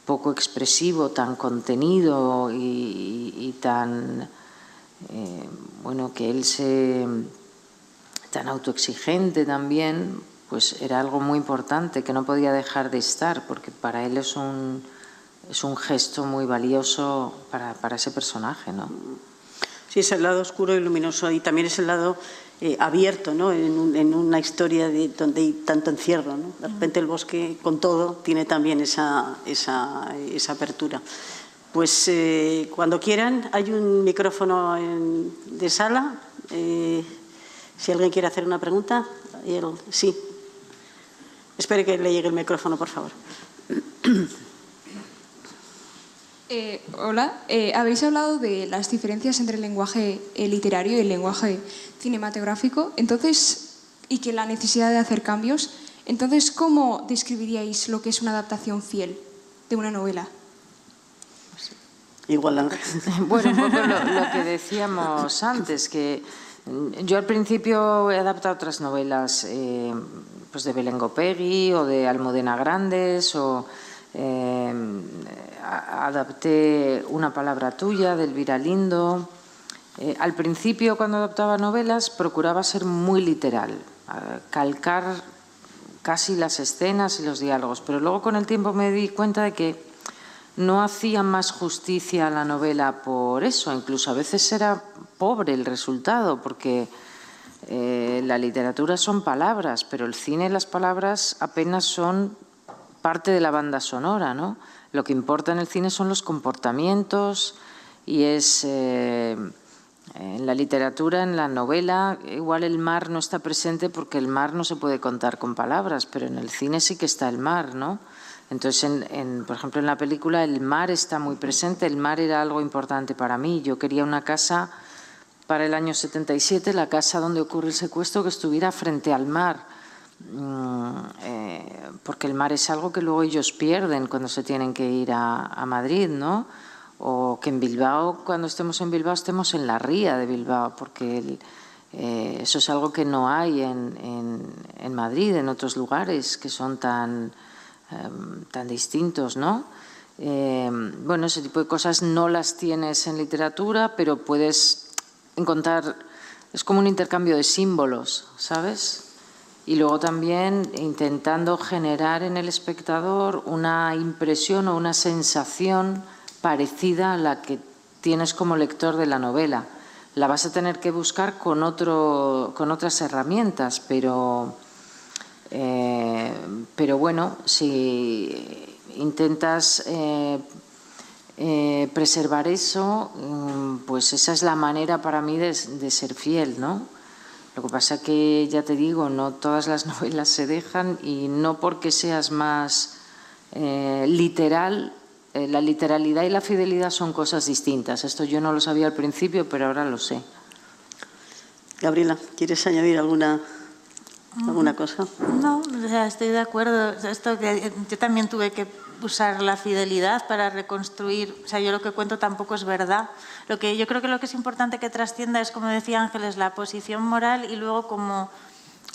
poco expresivo tan contenido y, tan eh, bueno que él se tan autoexigente también pues era algo muy importante que no podía dejar de estar porque para él es un es un gesto muy valioso para, ese personaje, ¿no? Sí, es el lado oscuro y luminoso y también es el lado eh, abierto, ¿no? En, una historia de, donde hay tanto encierro, ¿no? De repente el bosque, con todo, tiene también esa, esa, esa apertura. Pues eh, cuando quieran, hay un micrófono en, de sala. Eh, si alguien quiere hacer una pregunta, sí. Espere que le llegue el micrófono, por favor. Eh, hola, eh, habéis hablado de las diferencias entre el lenguaje eh, literario y el lenguaje cinematográfico, entonces, y que la necesidad de hacer cambios. Entonces, ¿cómo describiríais lo que es una adaptación fiel de una novela? Igual, Ángel. Bueno, un poco lo, lo, que decíamos antes, que yo al principio he adaptado otras novelas eh, pues de Belén Gopegui o de Almudena Grandes o eh, adapté una palabra tuya de Elvira Lindo. Eh, al principio, cuando adaptaba novelas, procuraba ser muy literal, calcar casi las escenas y los diálogos, pero luego con el tiempo me di cuenta de que no hacía más justicia a la novela por eso, incluso a veces era pobre el resultado, porque eh, la literatura son palabras, pero el cine las palabras apenas son parte de la banda sonora, ¿no? Lo que importa en el cine son los comportamientos y es eh, en la literatura, en la novela, igual el mar no está presente porque el mar no se puede contar con palabras, pero en el cine sí que está el mar, ¿no? Entonces, en, por ejemplo, en la película el mar está muy presente, el mar era algo importante para mí. Yo quería una casa para el año 77, la casa donde ocurre el secuestro, que estuviera frente al mar eh, porque el mar es algo que luego ellos pierden cuando se tienen que ir a, a, Madrid, ¿no? O que en Bilbao, cuando estemos en Bilbao, estemos en la ría de Bilbao, porque el, eh, eso es algo que no hay en, en, en, Madrid, en otros lugares que son tan, eh, tan distintos, ¿no? Eh, bueno, ese tipo de cosas no las tienes en literatura, pero puedes encontrar, es como un intercambio de símbolos, ¿sabes? Y luego también intentando generar en el espectador una impresión o una sensación parecida a la que tienes como lector de la novela. La vas a tener que buscar con, otro, con otras herramientas, pero, eh, pero bueno, si intentas eh, eh, preservar eso, mm, pues esa es la manera para mí de, ser fiel, ¿no? Lo que pasa que, ya te digo, no todas las novelas se dejan y no porque seas más eh, literal, la literalidad y la fidelidad son cosas distintas. Esto yo no lo sabía al principio, pero ahora lo sé. Gabriela, ¿quieres añadir alguna alguna cosa? No, estoy de acuerdo. Esto que yo también tuve que usar la fidelidad para reconstruir, o sea, yo lo que cuento tampoco es verdad. Lo que yo creo que lo que es importante que trascienda es, como decía Ángeles, la posición moral y luego como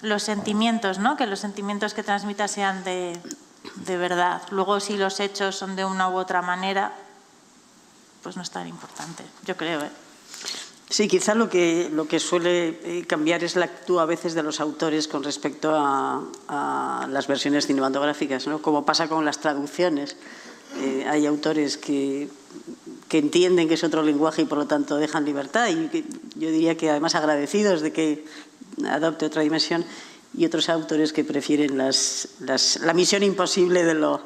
los sentimientos, ¿no? Que los sentimientos que transmita sean de, de verdad. Luego si los hechos son de una u otra manera, pues no es tan importante, yo creo, ¿eh? Sí, quizá lo que, lo que suele eh, cambiar es la actúa a veces de los autores con respecto a, las versiones cinematográficas, ¿no? como pasa con las traducciones. Eh, hay autores que, que, entienden que es otro lenguaje y por lo tanto dejan libertad y yo diría que además agradecidos de que adopte otra dimensión y otros autores que prefieren las, la misión imposible de lo,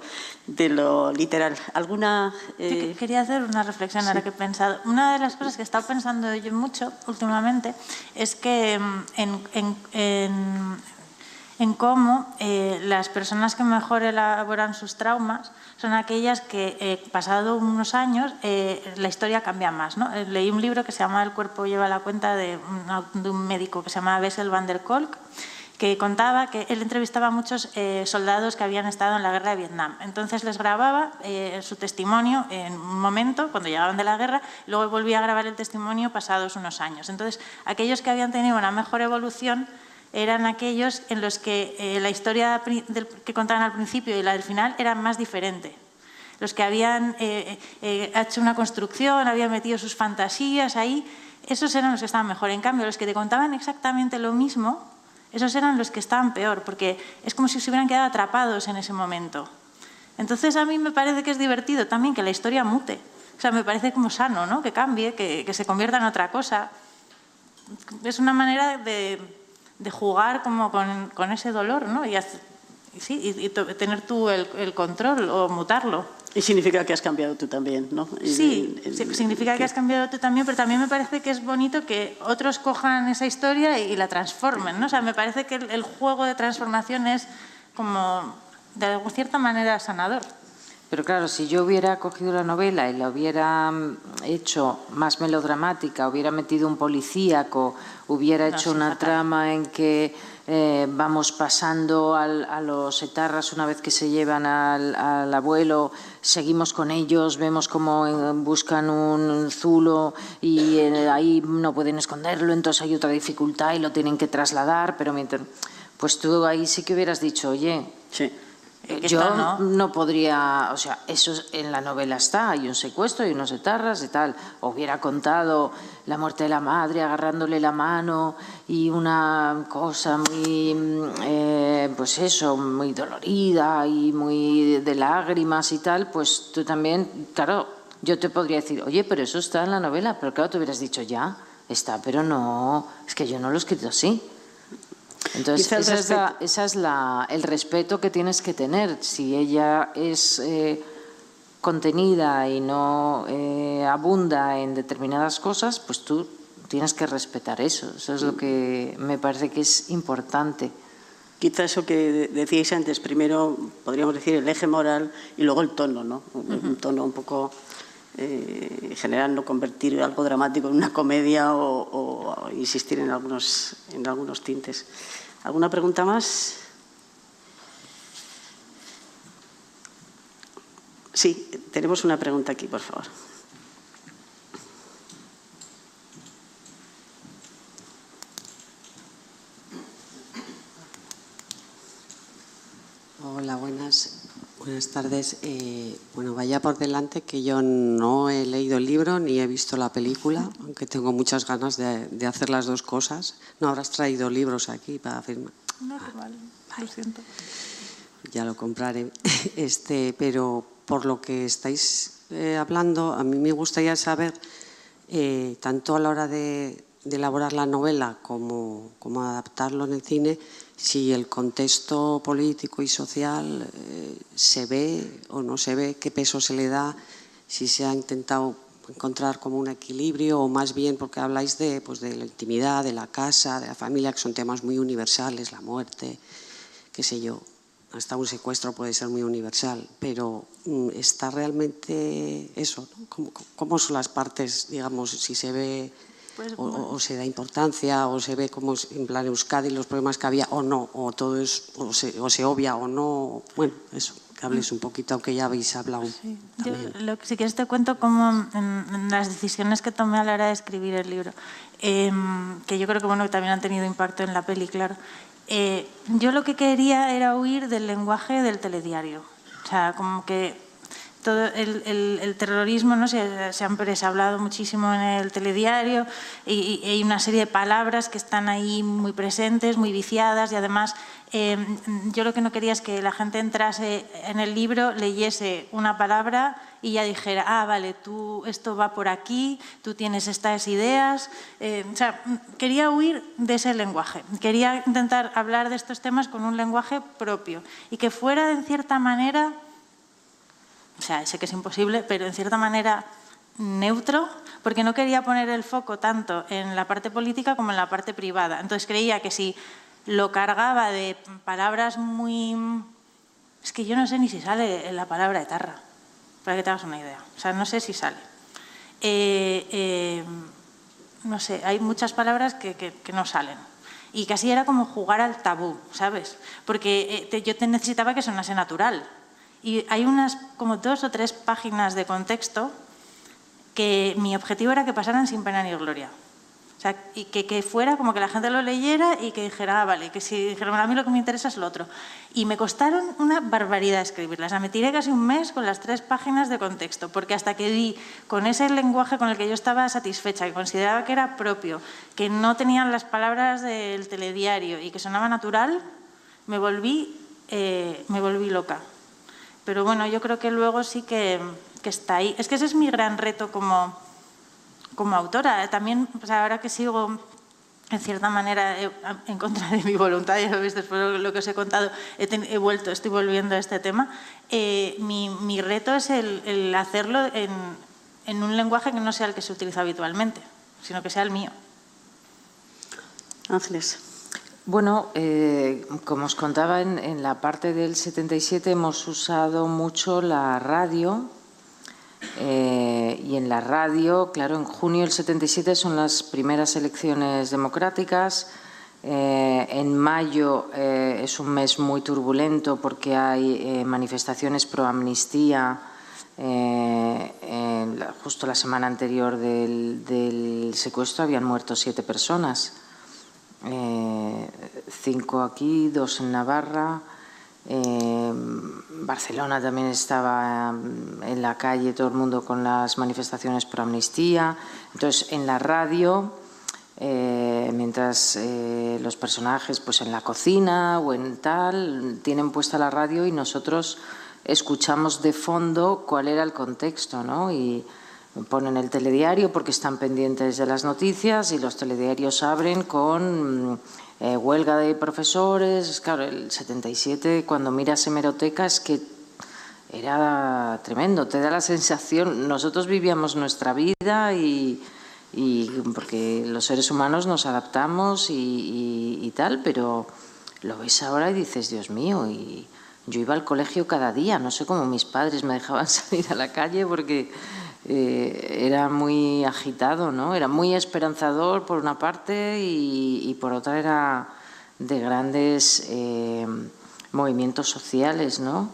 de lo literal. ¿Alguna...? Eh? Quería hacer una reflexión ahora que he pensado. Una de las cosas que he estado pensando yo mucho últimamente es que mm, en, en, en, cómo eh, las personas que mejor elaboran sus traumas son aquellas que, eh, pasado unos años, la historia cambia más. ¿no? leí un libro que se llama El cuerpo lleva la cuenta de un, de un médico que se llama Bessel van der Kolk, que contaba que él entrevistaba a muchos eh, soldados que habían estado en la guerra de Vietnam. Entonces les grababa eh, su testimonio en un momento, cuando llegaban de la guerra, luego volvía a grabar el testimonio pasados unos años. Entonces, aquellos que habían tenido una mejor evolución eran aquellos en los que eh, la historia que contaban al principio y la del final eran más diferente. Los que habían hecho una construcción, habían metido sus fantasías ahí, esos eran los que estaban mejor. En cambio, los que te contaban exactamente lo mismo, esos eran los que estaban peor, porque es como si se hubieran quedado atrapados en ese momento. Entonces a mí me parece que es divertido también que la historia mute. O sea, me parece como sano, ¿no? Que cambie, que, se convierta en otra cosa. Es una manera de, jugar como con, ese dolor, ¿no? Y, sí, tener tú el control o mutarlo. Y significa que has cambiado tú también, ¿no? Sí, significa que has cambiado tú también, pero también me parece que es bonito que otros cojan esa historia y, la transformen, ¿no? O sea, me parece que el, juego de transformación es como, de cierta manera, sanador. Pero claro, si yo hubiera cogido la novela y la hubiera mm, hecho más melodramática, hubiera metido un policíaco, hubiera hecho una trama en que eh, vamos pasando a los etarras una vez que se llevan al, abuelo, seguimos con ellos, vemos cómo eh, buscan un zulo y eh, ahí no pueden esconderlo, entonces hay otra dificultad y lo tienen que trasladar, pero mientras, pues tú ahí sí que hubieras dicho, oye, sí. Yo ¿no? podría, o sea, eso en la novela está, hay un secuestro, hay unos etarras y tal. Hubiera contado la muerte de la madre agarrándole la mano y una cosa muy, eh, pues eso, muy dolorida y muy de lágrimas y tal, pues tú también, claro, yo te podría decir, oye, pero eso está en la novela, pero claro, te hubieras dicho ya, está, pero no, es que yo no lo he escrito así. Entonces, ese es, la, el respeto que tienes que tener. Si ella es eh, contenida y no eh, abunda en determinadas cosas, pues tú tienes que respetar eso. Eso es lo que me parece que es importante. Quizá eso que decíais antes, primero podríamos decir el eje moral y luego el tono, ¿no? Un tono un poco eh, general, no convertir algo dramático en una comedia o, o insistir en algunos, en algunos tintes. ¿Alguna pregunta más? Sí, tenemos una pregunta aquí, por favor. Hola, buenas. Buenas tardes. Eh, bueno, vaya por delante que yo no he leído el libro ni he visto la película, aunque tengo muchas ganas de, de hacer las dos cosas. No habrás traído libros aquí para firmar. No, vale, lo siento. Ya lo compraré. Este, pero por lo que estáis eh, hablando, a mí me gustaría saber, eh, tanto a la hora de, de elaborar la novela como, como adaptarlo en el cine, si el contexto político y social eh, se ve o no se ve, qué peso se le da, si se ha intentado encontrar como un equilibrio o más bien porque habláis de, pues, de la intimidad, de la casa, de la familia, que son temas muy universales, la muerte, qué sé yo. Hasta un secuestro puede ser muy universal, pero mm, está realmente eso, ¿no? ¿Cómo, ¿Cómo son las partes, digamos, si se ve Pues, o, bueno. o se da importancia o se ve como en plan Euskadi los problemas que había o no, o todo es, o se, o se obvia o no. Bueno, eso, que hables un poquito, aunque ya habéis hablado Sí. Yo, lo si quieres te cuento cómo en, en las decisiones que tomé a la hora de escribir el libro, em, que yo creo que bueno también han tenido impacto en la peli, claro. Eh, yo lo que quería era huir del lenguaje del telediario. O sea, como que todo el, el- el terrorismo, ¿no? Se, siempre se ha hablado muchísimo en el telediario y, y hay una serie de palabras que están ahí muy presentes, muy viciadas y además eh, yo lo que no quería es que la gente entrase en el libro, leyese una palabra y ya dijera, ah, vale, tú esto va por aquí, tú tienes estas ideas. Eh, o sea, quería huir de ese lenguaje. Quería intentar hablar de estos temas con un lenguaje propio y que fuera, en cierta manera, o sea, sé que es imposible, pero en cierta manera neutro, porque no quería poner el foco tanto en la parte política como en la parte privada. Entonces creía que si lo cargaba de palabras muy... Es que yo no sé ni si sale la palabra etarra, para que te hagas una idea. O sea, no sé si sale. Eh, eh, no sé, hay muchas palabras que, que- que no salen. Y casi era como jugar al tabú, ¿sabes? Porque eh, te- yo te necesitaba que sonase natural. Y hay unas como dos o tres páginas de contexto que mi objetivo era que pasaran sin pena ni gloria. O sea, y que, que fuera como que la gente lo leyera y que dijera, ah, vale, que si dijera, "Bueno, a mí lo que me interesa es lo otro. Y me costaron una barbaridad escribirlas. O sea, me tiré casi un mes con las tres páginas de contexto, porque hasta que di con ese lenguaje con el que yo estaba satisfecha, que consideraba que era propio, que no tenían las palabras del telediario y que sonaba natural, me volví, eh, me volví loca. Pero bueno, yo creo que luego sí que, está ahí. Es que ese es mi gran reto como, como autora. También, pues ahora que sigo, en cierta manera, en contra de mi voluntad, ya lo veis después de lo que os he contado, he, vuelto, estoy volviendo a este tema. eh, mi, mi reto es el, el hacerlo en, en un lenguaje que no sea el que se utiliza habitualmente, sino que sea el mío. Ángeles. Bueno, eh, como os contaba, en, en la parte del 77 hemos usado mucho la radio. eh, y en la radio, claro, en junio del 77 son las primeras elecciones democráticas. eh, en mayo eh, es un mes muy turbulento porque hay manifestaciones pro amnistía. justo la semana anterior del secuestro habían muerto siete personas eh, cinco aquí, dos en Navarra. eh, Barcelona también estaba mm, en la calle, todo el mundo con las manifestaciones por amnistía. Entonces, en la radio, eh, mientras eh, los personajes, pues en la cocina o en tal, tienen puesta la radio y nosotros escuchamos de fondo cuál era el contexto, ¿no? Y, ponen el telediario porque están pendientes de las noticias y los telediarios abren con mm, eh, huelga de profesores. Claro, el 77, cuando miras hemeroteca, es que era tremendo. Te da la sensación, nosotros vivíamos nuestra vida y, y porque los seres humanos nos adaptamos y, y- y tal, pero lo ves ahora y dices, Dios mío, y yo iba al colegio cada día, no sé cómo mis padres me dejaban salir a la calle porque eh, era muy agitado, ¿no? Era muy esperanzador por una parte y, y por otra era de grandes eh, movimientos sociales, ¿no?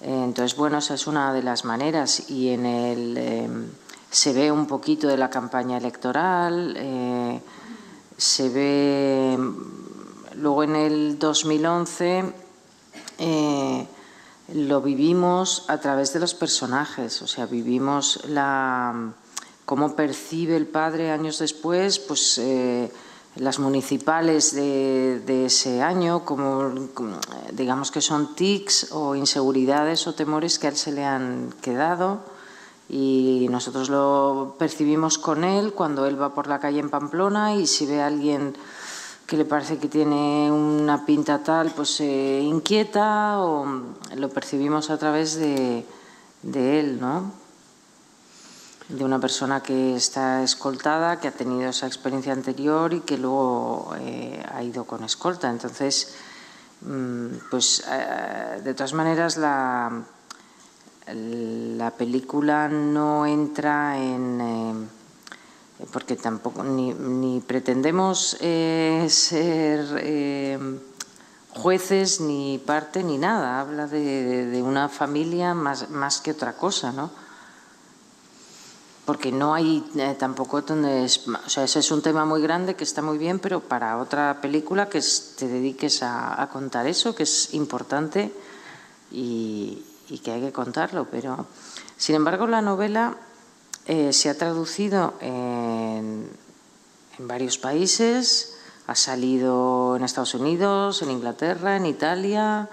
Entonces, bueno, esa es una de las maneras y en el eh, se ve un poquito de la campaña electoral, eh, se ve luego en el 2011 eh, lo vivimos a través de los personajes, o sea, vivimos la cómo percibe el padre años después, pues eh, las municipales de, ese año, como, digamos que son tics o inseguridades o temores que a él se le han quedado y nosotros lo percibimos con él cuando él va por la calle en Pamplona y si ve a alguien que le parece que tiene una pinta tal, pues se inquieta o lo percibimos a través de, de él, ¿no? de una persona que está escoltada, que ha tenido esa experiencia anterior y que luego eh, ha ido con escolta. Entonces, mm, pues eh, de todas maneras la, la película no entra en... Eh, porque tampoco ni, pretendemos ser jueces ni parte ni nada. Habla de, una familia más, más que otra cosa, ¿no? porque no hay eh, tampoco donde o sea, ese es un tema muy grande que está muy bien, pero para otra película que te dediques a, contar eso, que es importante y, que hay que contarlo. Pero, sin embargo, la novela eh, se ha traducido en, varios países, ha salido en Estados Unidos, en Inglaterra, en Italia.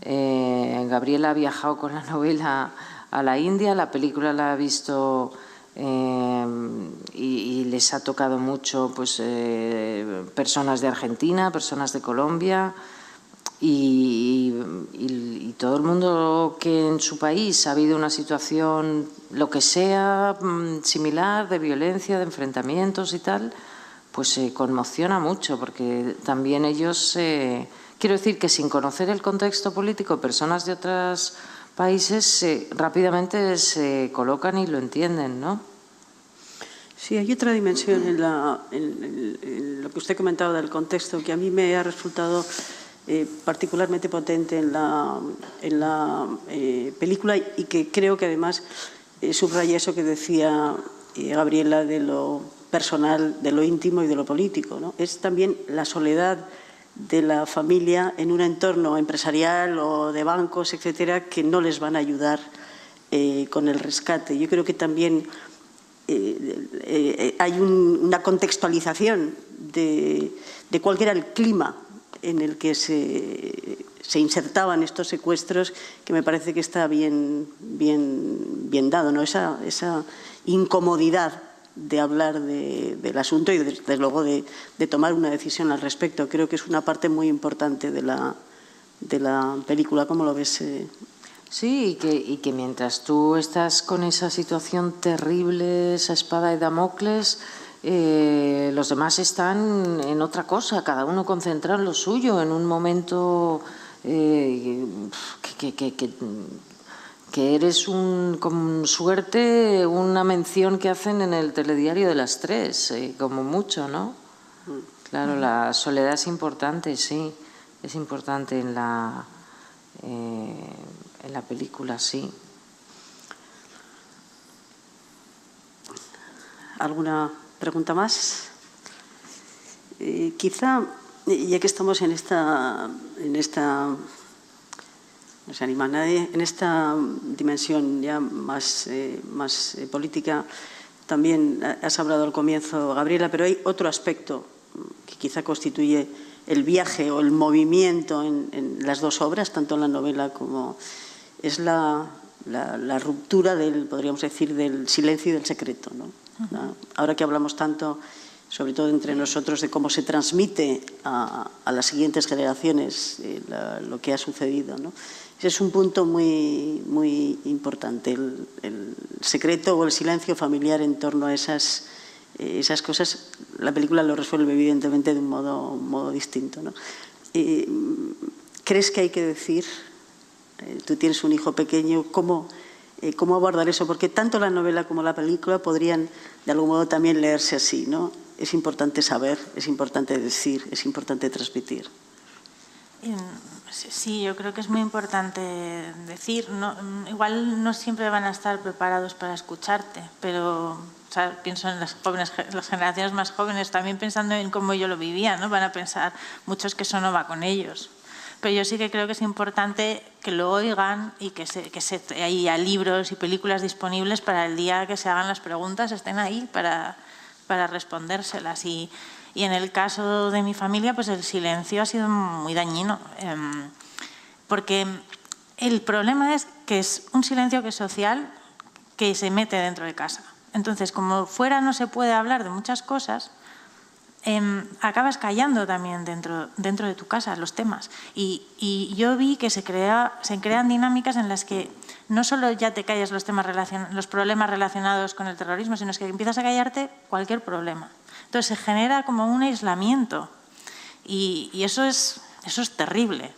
Eh, Gabriela ha viajado con la novela a la India, la película la ha visto Em, y, les ha tocado mucho pues, eh, personas de Argentina, personas de Colombia y, todo el mundo que en su país ha habido una situación, lo que sea, mm, similar, de violencia, de enfrentamientos y tal, pues se conmociona mucho porque también ellos, quiero decir que sin conocer el contexto político, personas de otros países rápidamente se colocan y lo entienden, ¿no? Sí, hay otra dimensión en, lo que usted comentaba del contexto que a mí me ha resultado eh, particularmente potente en la, en la eh, película y que creo que además eh, subraya eso que decía Gabriela de lo personal, de lo íntimo y de lo político. Es también la soledad de la familia en un entorno empresarial o de bancos, etcétera, que no les van a ayudar con el rescate. Yo creo que también hay una contextualización de, cuál era el clima en el que se, insertaban estos secuestros que me parece que está bien, bien, bien dado, ¿no? esa, esa incomodidad de hablar del asunto y desde luego de, tomar una decisión al respecto. Creo que es una parte muy importante de la, de la película. ¿Cómo lo ves, eh, Sí, y que, mientras tú estás con esa situación terrible, esa espada de Damocles, eh, los demás están en otra cosa, cada uno concentrado en lo suyo, en un momento eh, que, eres un, con suerte una mención que hacen en el telediario de las tres, eh, como mucho, ¿no? Claro, la soledad es importante, sí, es importante en la en la película, sí. ¿Alguna pregunta más? Eh, quizá, ya que estamos en esta, en esta, no se anima nadie, en esta dimensión ya más, eh, más eh, política, también has hablado al comienzo, Gabriela, pero hay otro aspecto que quizá constituye el viaje o el movimiento en, en las dos obras, tanto en la novela como es la, ruptura del, podríamos decir, del silencio y del secreto. Ahora que hablamos tanto, sobre todo entre nosotros, de cómo se transmite a, las siguientes generaciones eh, lo que ha sucedido. Ese es un punto muy, muy importante, el, secreto o el silencio familiar en torno a esas, eh, esas cosas. La película lo resuelve evidentemente de un modo, modo distinto. Eh, ¿Crees que hay que decir tú tienes un hijo pequeño, ¿cómo, eh, ¿cómo abordar eso? Porque tanto la novela como la película podrían de algún modo también leerse así, ¿no? Es importante saber, es importante decir, es importante transmitir. Sí, yo creo que es muy importante decir. igual no siempre van a estar preparados para escucharte, pero pienso en las, jóvenes, las generaciones más jóvenes, también pensando en cómo yo lo vivía, ¿no? van a pensar muchos que eso no va con ellos pero yo sí que creo que es importante que lo oigan y que, se, que se, haya libros y películas disponibles para el día que se hagan las preguntas, estén ahí para, para respondérselas. Y, y en el caso de mi familia, pues el silencio ha sido muy dañino, em, porque el problema es que es un silencio que es social, que se mete dentro de casa. Entonces, como fuera no se puede hablar de muchas cosas, em, acabas callando también dentro, dentro de tu casa los temas. Y, yo vi que se, crea, se crean dinámicas en las que no solo ya te callas los, temas los problemas relacionados con el terrorismo, sino que empiezas a callarte cualquier problema. Entonces se genera como un aislamiento y, y eso, es, eso es terrible.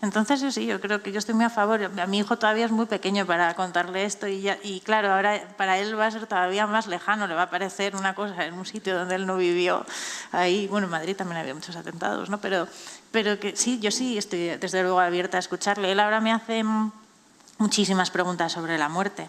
Entonces, sí, yo creo que yo estoy muy a favor. A mi hijo todavía es muy pequeño para contarle esto y, y claro, ahora para él va a ser todavía más lejano, le va a parecer una cosa en un sitio donde él no vivió. Ahí, bueno, en Madrid también había muchos atentados, ¿no? Pero, pero que sí, yo sí estoy desde luego abierta a escucharle. Él ahora me hace muchísimas preguntas sobre la muerte.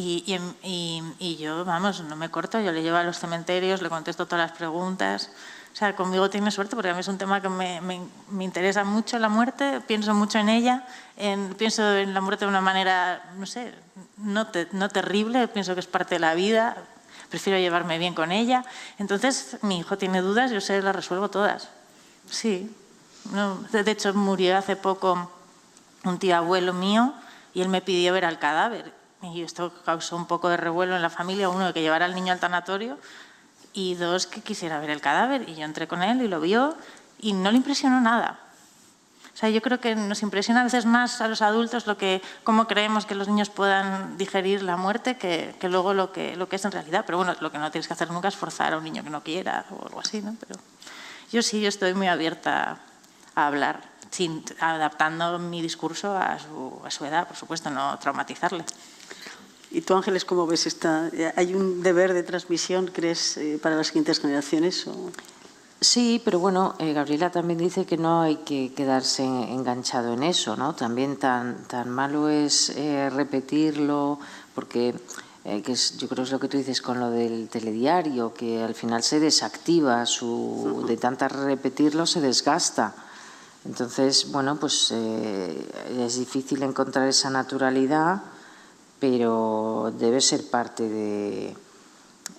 Y, y, y, yo, vamos, no me corto, yo le llevo a los cementerios, le contesto todas las preguntas. O sea, conmigo tiene suerte porque a mí es un tema que me, me, interesa mucho la muerte, pienso mucho en ella, en, pienso en la muerte de una manera, no sé, no, no terrible, pienso que es parte de la vida, prefiero llevarme bien con ella. Entonces, mi hijo tiene dudas, yo sé, las resuelvo todas. Sí. No, de hecho, murió hace poco un tío abuelo mío y él me pidió ver al cadáver. Y esto causó un poco de revuelo en la familia. Uno, que llevara al niño al tanatorio y dos, que quisiera ver el cadáver. Y yo entré con él y lo vio y no le impresionó nada. O sea, yo creo que nos impresiona a veces más a los adultos lo que, cómo creemos que los niños puedan digerir la muerte que, que luego lo que, lo que es en realidad. Pero bueno, lo que no tienes que hacer nunca es forzar a un niño que no quiera o algo así, ¿no? Pero yo sí, yo estoy muy abierta a hablar, sin, adaptando mi discurso a su, a su edad, por supuesto, no traumatizarle. ¿Y tú, Ángeles, cómo ves esta? ¿Hay un deber de transmisión, crees, eh, para las siguientes generaciones? Sí, pero bueno, eh, Gabriela también dice que no hay que quedarse enganchado en eso, ¿no? También tan, tan malo es eh, repetirlo, porque que yo creo que es lo que tú dices con lo del telediario, que al final se desactiva, su, de tanta repetirlo se desgasta. Entonces, bueno, pues es difícil encontrar esa naturalidad pero debe ser parte de,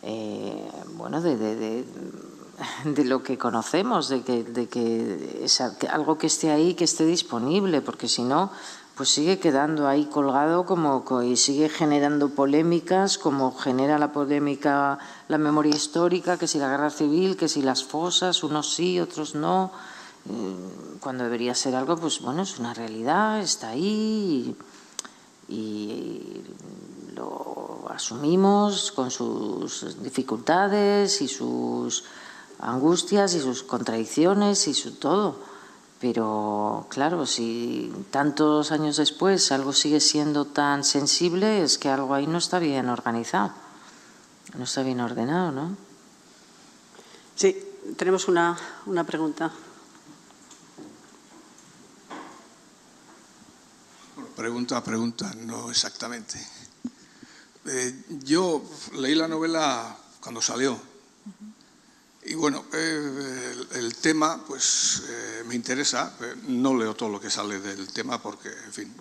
eh, bueno, de, de, de, lo que conocemos, de que, de que algo que esté ahí, que esté disponible, porque si no, pues sigue quedando ahí colgado como, y sigue generando polémicas, como genera la polémica la memoria histórica, que si la guerra civil, que si las fosas, unos sí, otros no, eh, cuando debería ser algo, pues bueno, es una realidad, está ahí. Y lo asumimos con sus dificultades y sus angustias y sus contradicciones y su todo. Pero claro, si tantos años después algo sigue siendo tan sensible, es que algo ahí no está bien organizado, no está bien ordenado, ¿no? Sí, tenemos una, una pregunta. Pregunta a pregunta, no exactamente. Eh, yo leí la novela cuando salió. Y bueno, eh, el, tema pues eh, me interesa. no leo todo lo que sale del tema porque, en fin,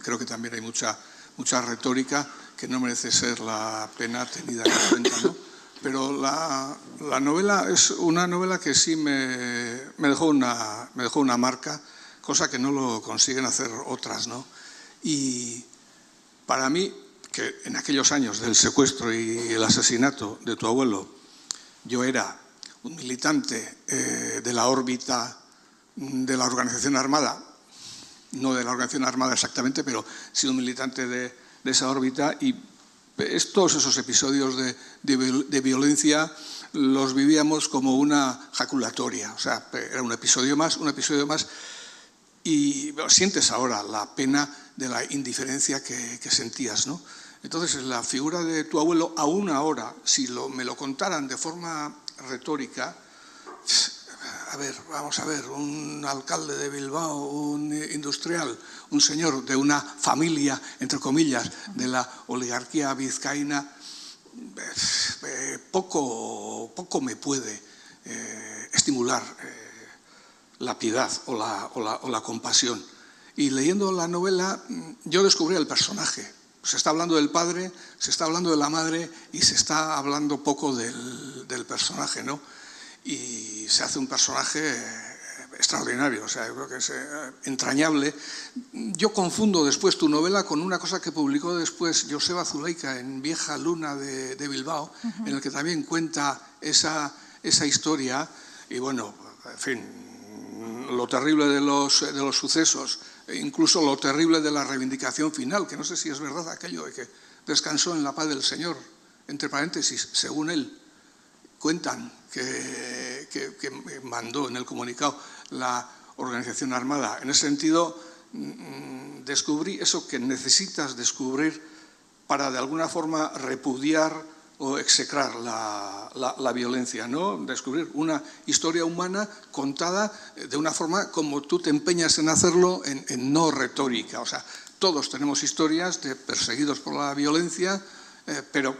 creo que también hay mucha, mucha retórica que no merece ser la pena tenida en cuenta. ¿no? Pero la, la, novela es una novela que sí me, me, dejó una, me dejó una marca, cosa que no lo consiguen hacer otras. ¿no? Y para mí, que en aquellos años del secuestro y el asesinato de tu abuelo, yo era un militante eh, de la órbita de la organización armada, no de la organización armada exactamente, pero sí un militante de, esa órbita y todos esos episodios de, de, violencia los vivíamos como una jaculatoria, o sea, era un episodio más, un episodio más, y sientes ahora la pena de la indiferencia que, sentías. ¿no? Entonces, la figura de tu abuelo, aún ahora, si me lo contaran de forma retórica, a ver, vamos a ver, un alcalde de Bilbao, un industrial, un señor de una familia, entre comillas, de la oligarquía vizcaína, eh, poco, poco me puede eh, estimular. Eh, la piedad o la, o la compasión. Y leyendo la novela mm, yo descubrí el personaje. Se está hablando del padre, se está hablando de la madre y se está hablando poco del, del personaje, ¿no? Y se hace un personaje extraordinario, o sea, yo creo que es eh, entrañable. Yo confundo después tu novela con una cosa que publicó después Joseba Zuleika en Vieja Luna de, de Bilbao, uh -huh. en el que también cuenta esa, esa historia y bueno, en fin, lo terrible de los, de los sucesos, e incluso lo terrible de la reivindicación final, que no sé si es verdad aquello de que descansó en la paz del Señor, entre paréntesis, según él, cuentan que, que, que mandó en el comunicado la organización armada. En ese sentido, mm, descubrí eso que necesitas descubrir para de alguna forma repudiar o execrar la, la, la, violencia, ¿no? Descubrir una historia humana contada de una forma como tú te empeñas en hacerlo en, en no retórica. O sea, todos tenemos historias de perseguidos por la violencia, eh, pero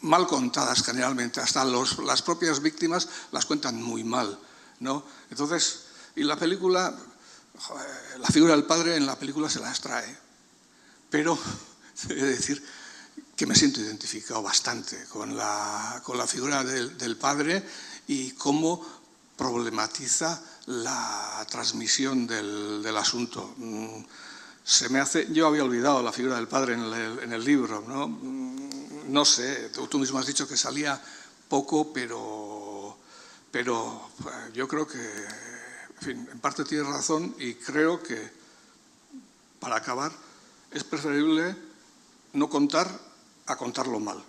mal contadas generalmente. Hasta los, las propias víctimas las cuentan muy mal. ¿no? Entonces, y la película, la figura del padre en la película se la extrae. Pero, he de decir que me siento identificado bastante con la, con la figura del, del padre y cómo problematiza la transmisión del, del, asunto. Mm, se me hace, yo había olvidado la figura del padre en el, en el libro, ¿no? Mm, no sé, tú, tú mismo has dicho que salía poco, pero pero eh, yo creo que, en fin, en parte tienes razón y creo que, para acabar, es preferible no contar a contarlo mal.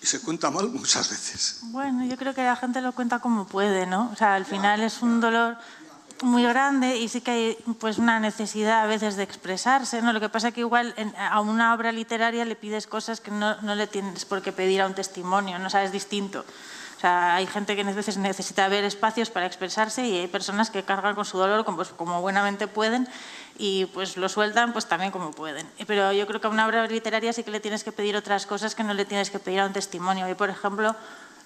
Y se cuenta mal muchas veces. Bueno, yo creo que la gente lo cuenta como puede, ¿no? O sea, al final es un dolor muy grande y sí que hay pues una necesidad a veces de expresarse, ¿no? Lo que pasa es que igual en, a una obra literaria le pides cosas que no, no le tienes por qué pedir a un testimonio, ¿no? sabes distinto. O sea, hay gente que veces necesita ver espacios para expresarse y hay personas que cargan con su dolor como, pues, como buenamente pueden y pues lo sueltan pues también como pueden. Pero yo creo que a una obra literaria sí que le tienes que pedir otras cosas que no le tienes que pedir a un testimonio. Y por ejemplo,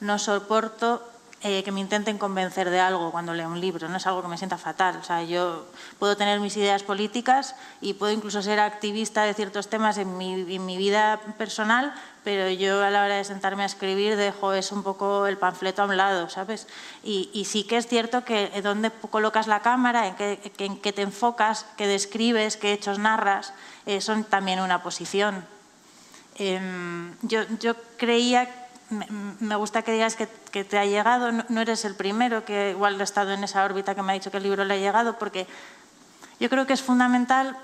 no soporto eh, que me intenten convencer de algo cuando leo un libro, no es algo que me sienta fatal. O sea, yo puedo tener mis ideas políticas y puedo incluso ser activista de ciertos temas en mi, en mi vida personal, pero yo a la hora de sentarme a escribir dejo eso un poco el panfleto a un lado, ¿sabes? Y, y sí que es cierto que dónde colocas la cámara, en qué, en qué te enfocas, qué describes, qué hechos narras, eh, son también una posición. Eh, yo, yo creía me gusta que digas que, que te ha llegado, no, no, eres el primero que igual ha estado en esa órbita que me ha dicho que el libro le ha llegado, porque yo creo que es fundamental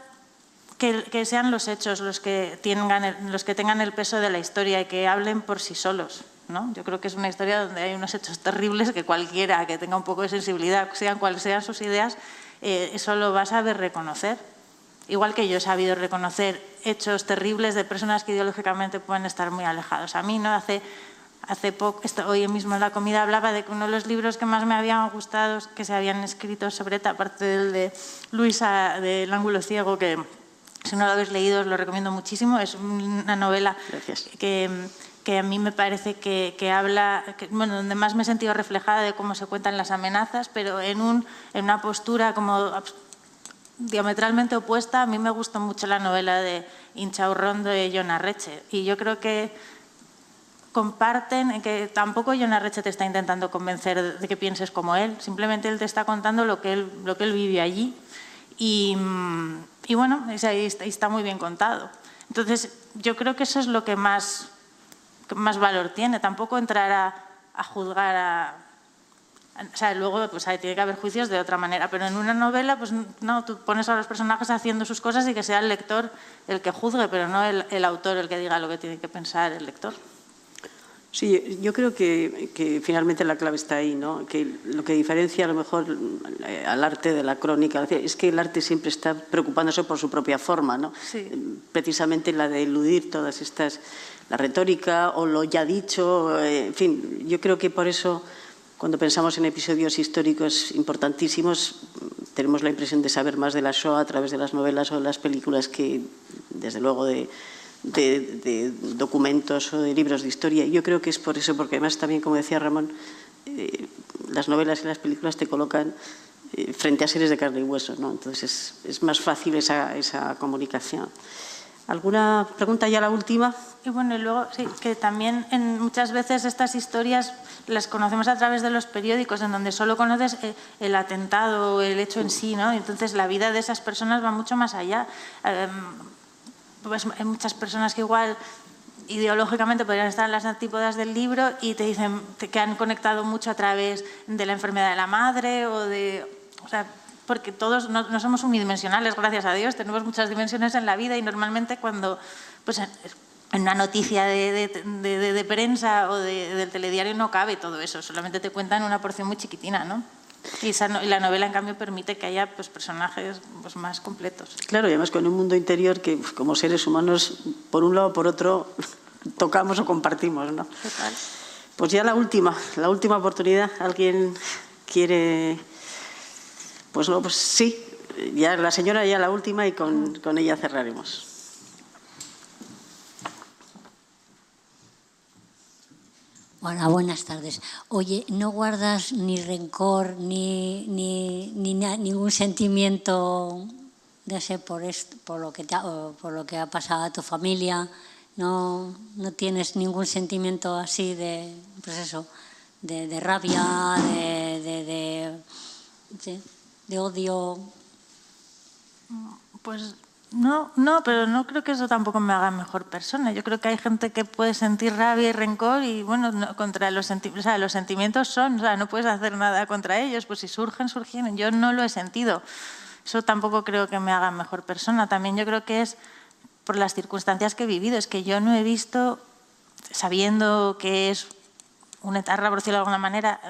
que, que sean los hechos los que, tengan el, los que tengan el peso de la historia y que hablen por sí solos. ¿no? Yo creo que es una historia donde hay unos hechos terribles que cualquiera que tenga un poco de sensibilidad, sean cuales sean sus ideas, eh, eso lo va a saber reconocer. Igual que yo he sabido reconocer hechos terribles de personas que ideológicamente pueden estar muy alejados. A mí no hace hace poco, hoy mismo en la comida hablaba de que uno de los libros que más me habían gustado que se habían escrito sobre esta aparte del de Luisa del ángulo ciego, que si no lo habéis leído os lo recomiendo muchísimo, es una novela que, que, a mí me parece que, que habla, que, bueno, donde más me he sentido reflejada de cómo se cuentan las amenazas, pero en, un, en una postura como diametralmente opuesta. A mí me gusta mucho la novela de Inchaurrón de John Arreche y yo creo que comparten, que tampoco John Arreche te está intentando convencer de que pienses como él, simplemente él te está contando lo que él, lo que él vive allí. Y, y bueno, está, muy bien contado. Entonces, yo creo que eso es lo que más, más valor tiene. Tampoco entrar a, a juzgar a... O sea, luego pues, tiene que haber juicios de otra manera, pero en una novela, pues no, tú pones a los personajes haciendo sus cosas y que sea el lector el que juzgue, pero no el, el autor el que diga lo que tiene que pensar el lector. Sí, yo creo que, que, finalmente la clave está ahí, ¿no? que lo que diferencia a lo mejor eh, al arte de la crónica es que el arte siempre está preocupándose por su propia forma, ¿no? Sí. precisamente la de eludir todas estas, la retórica o lo ya dicho, eh, en fin, yo creo que por eso cuando pensamos en episodios históricos importantísimos tenemos la impresión de saber más de la Shoah a través de las novelas o de las películas que desde luego de de, de, documentos o de libros de historia. Yo creo que es por eso, porque además también, como decía Ramón, eh, las novelas y las películas te colocan eh, frente a seres de carne y hueso, ¿no? Entonces es, más fácil esa, esa, comunicación. ¿Alguna pregunta ya la última? Y bueno, y luego sí, que también en, muchas veces estas historias las conocemos a través de los periódicos, en donde solo conoces eh, el atentado o el hecho en sí, ¿no? Entonces la vida de esas personas va mucho más allá. Em, pues hay muchas personas que igual ideológicamente podrían estar en las antípodas del libro y te dicen que han conectado mucho a través de la enfermedad de la madre o de... O sea, porque todos no, somos unidimensionales, gracias a Dios, tenemos muchas dimensiones en la vida y normalmente cuando pues, en una noticia de, de, de, prensa o del telediario no cabe todo eso, solamente te cuentan una porción muy chiquitina, ¿no? Y, la novela, en cambio, permite que haya pues, personajes pues, más completos. Claro, y además con un mundo interior que, como seres humanos, por un lado o por otro, tocamos o compartimos, ¿no? Total. Pues ya la última, la última oportunidad. ¿Alguien quiere...? Pues no, pues sí, ya la señora ya la última y con, con ella cerraremos. Hola, buenas tardes. Oye, ¿no guardas ni rencor ni, ni, ni ningún sentimiento de ese por, esto, por, lo que por lo que ha pasado a tu familia? ¿No, no tienes ningún sentimiento así de, pues eso, de, de rabia, de, de, de odio? Pues no, no, pero no creo que eso tampoco me haga mejor persona. Yo creo que hay gente que puede sentir rabia y rencor y bueno, contra los, o sea, los sentimientos son, o sea, no puedes hacer nada contra ellos, pues si surgen, surgen. Yo no lo he sentido. Eso tampoco creo que me haga mejor persona. También yo creo que es por las circunstancias que he vivido. Es que yo no he visto, sabiendo que es un etarra, por decirlo de alguna manera,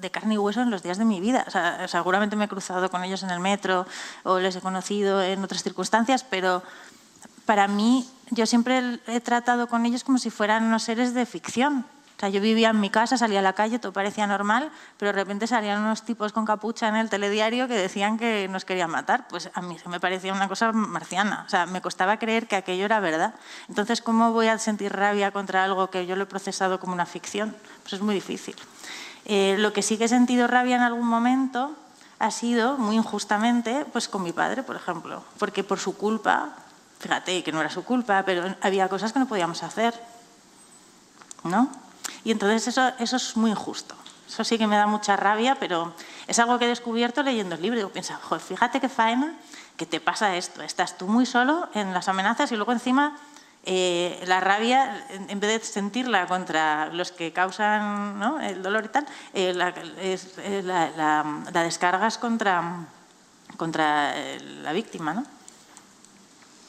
de carne y hueso en los días de mi vida. seguramente me he cruzado con ellos en el metro o les he conocido en otras circunstancias, pero para mí yo siempre he tratado con ellos como si fueran unos seres de ficción. O sea, yo vivía en mi casa, salía a la calle, todo parecía normal, pero de repente salían unos tipos con capucha en el telediario que decían que nos querían matar. Pues a mí se me parecía una cosa marciana. O sea, me costaba creer que aquello era verdad. Entonces, ¿cómo voy a sentir rabia contra algo que yo lo he procesado como una ficción? Pues es muy difícil. Eh, lo que sí que he sentido rabia en algún momento ha sido, muy injustamente, pues con mi padre, por ejemplo. Porque por su culpa, fíjate que no era su culpa, pero había cosas que no podíamos hacer. ¿No? Y entonces eso, eso es muy injusto. Eso sí que me da mucha rabia, pero es algo que he descubierto leyendo el libro. Joder, fíjate qué faena que te pasa esto. Estás tú muy solo en las amenazas y luego encima eh, la rabia, en vez de sentirla contra los que causan ¿no? el dolor y tal, eh, la, es, la, descargas contra, contra eh, la víctima. ¿no?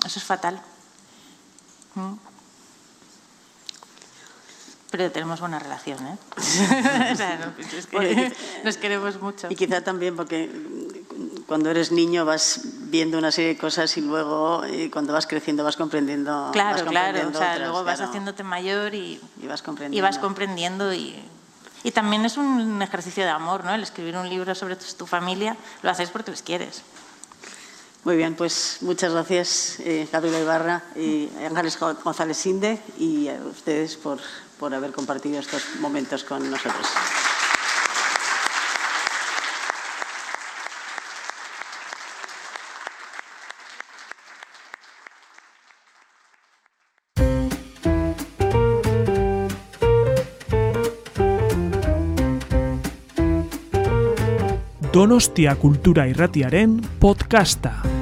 Eso es fatal. Mm. Pero tenemos buena relación, ¿eh? o sea, es que nos queremos mucho. Y quizá también porque cuando eres niño vas viendo una serie de cosas y luego eh, cuando vas creciendo vas comprendiendo. Claro, claro. O sea, luego vas haciéndote mayor y, y, vas comprendiendo. Y vas comprendiendo y, y también es un ejercicio de amor, ¿no? El escribir un libro sobre tu, familia lo haces porque les quieres. Muy bien, pues muchas gracias, eh, Gabriela Ibarra y Ángeles González Sinde y a ustedes por por haber compartido estos momentos con nosotros. Donostia Kultura Irratiaren podcasta.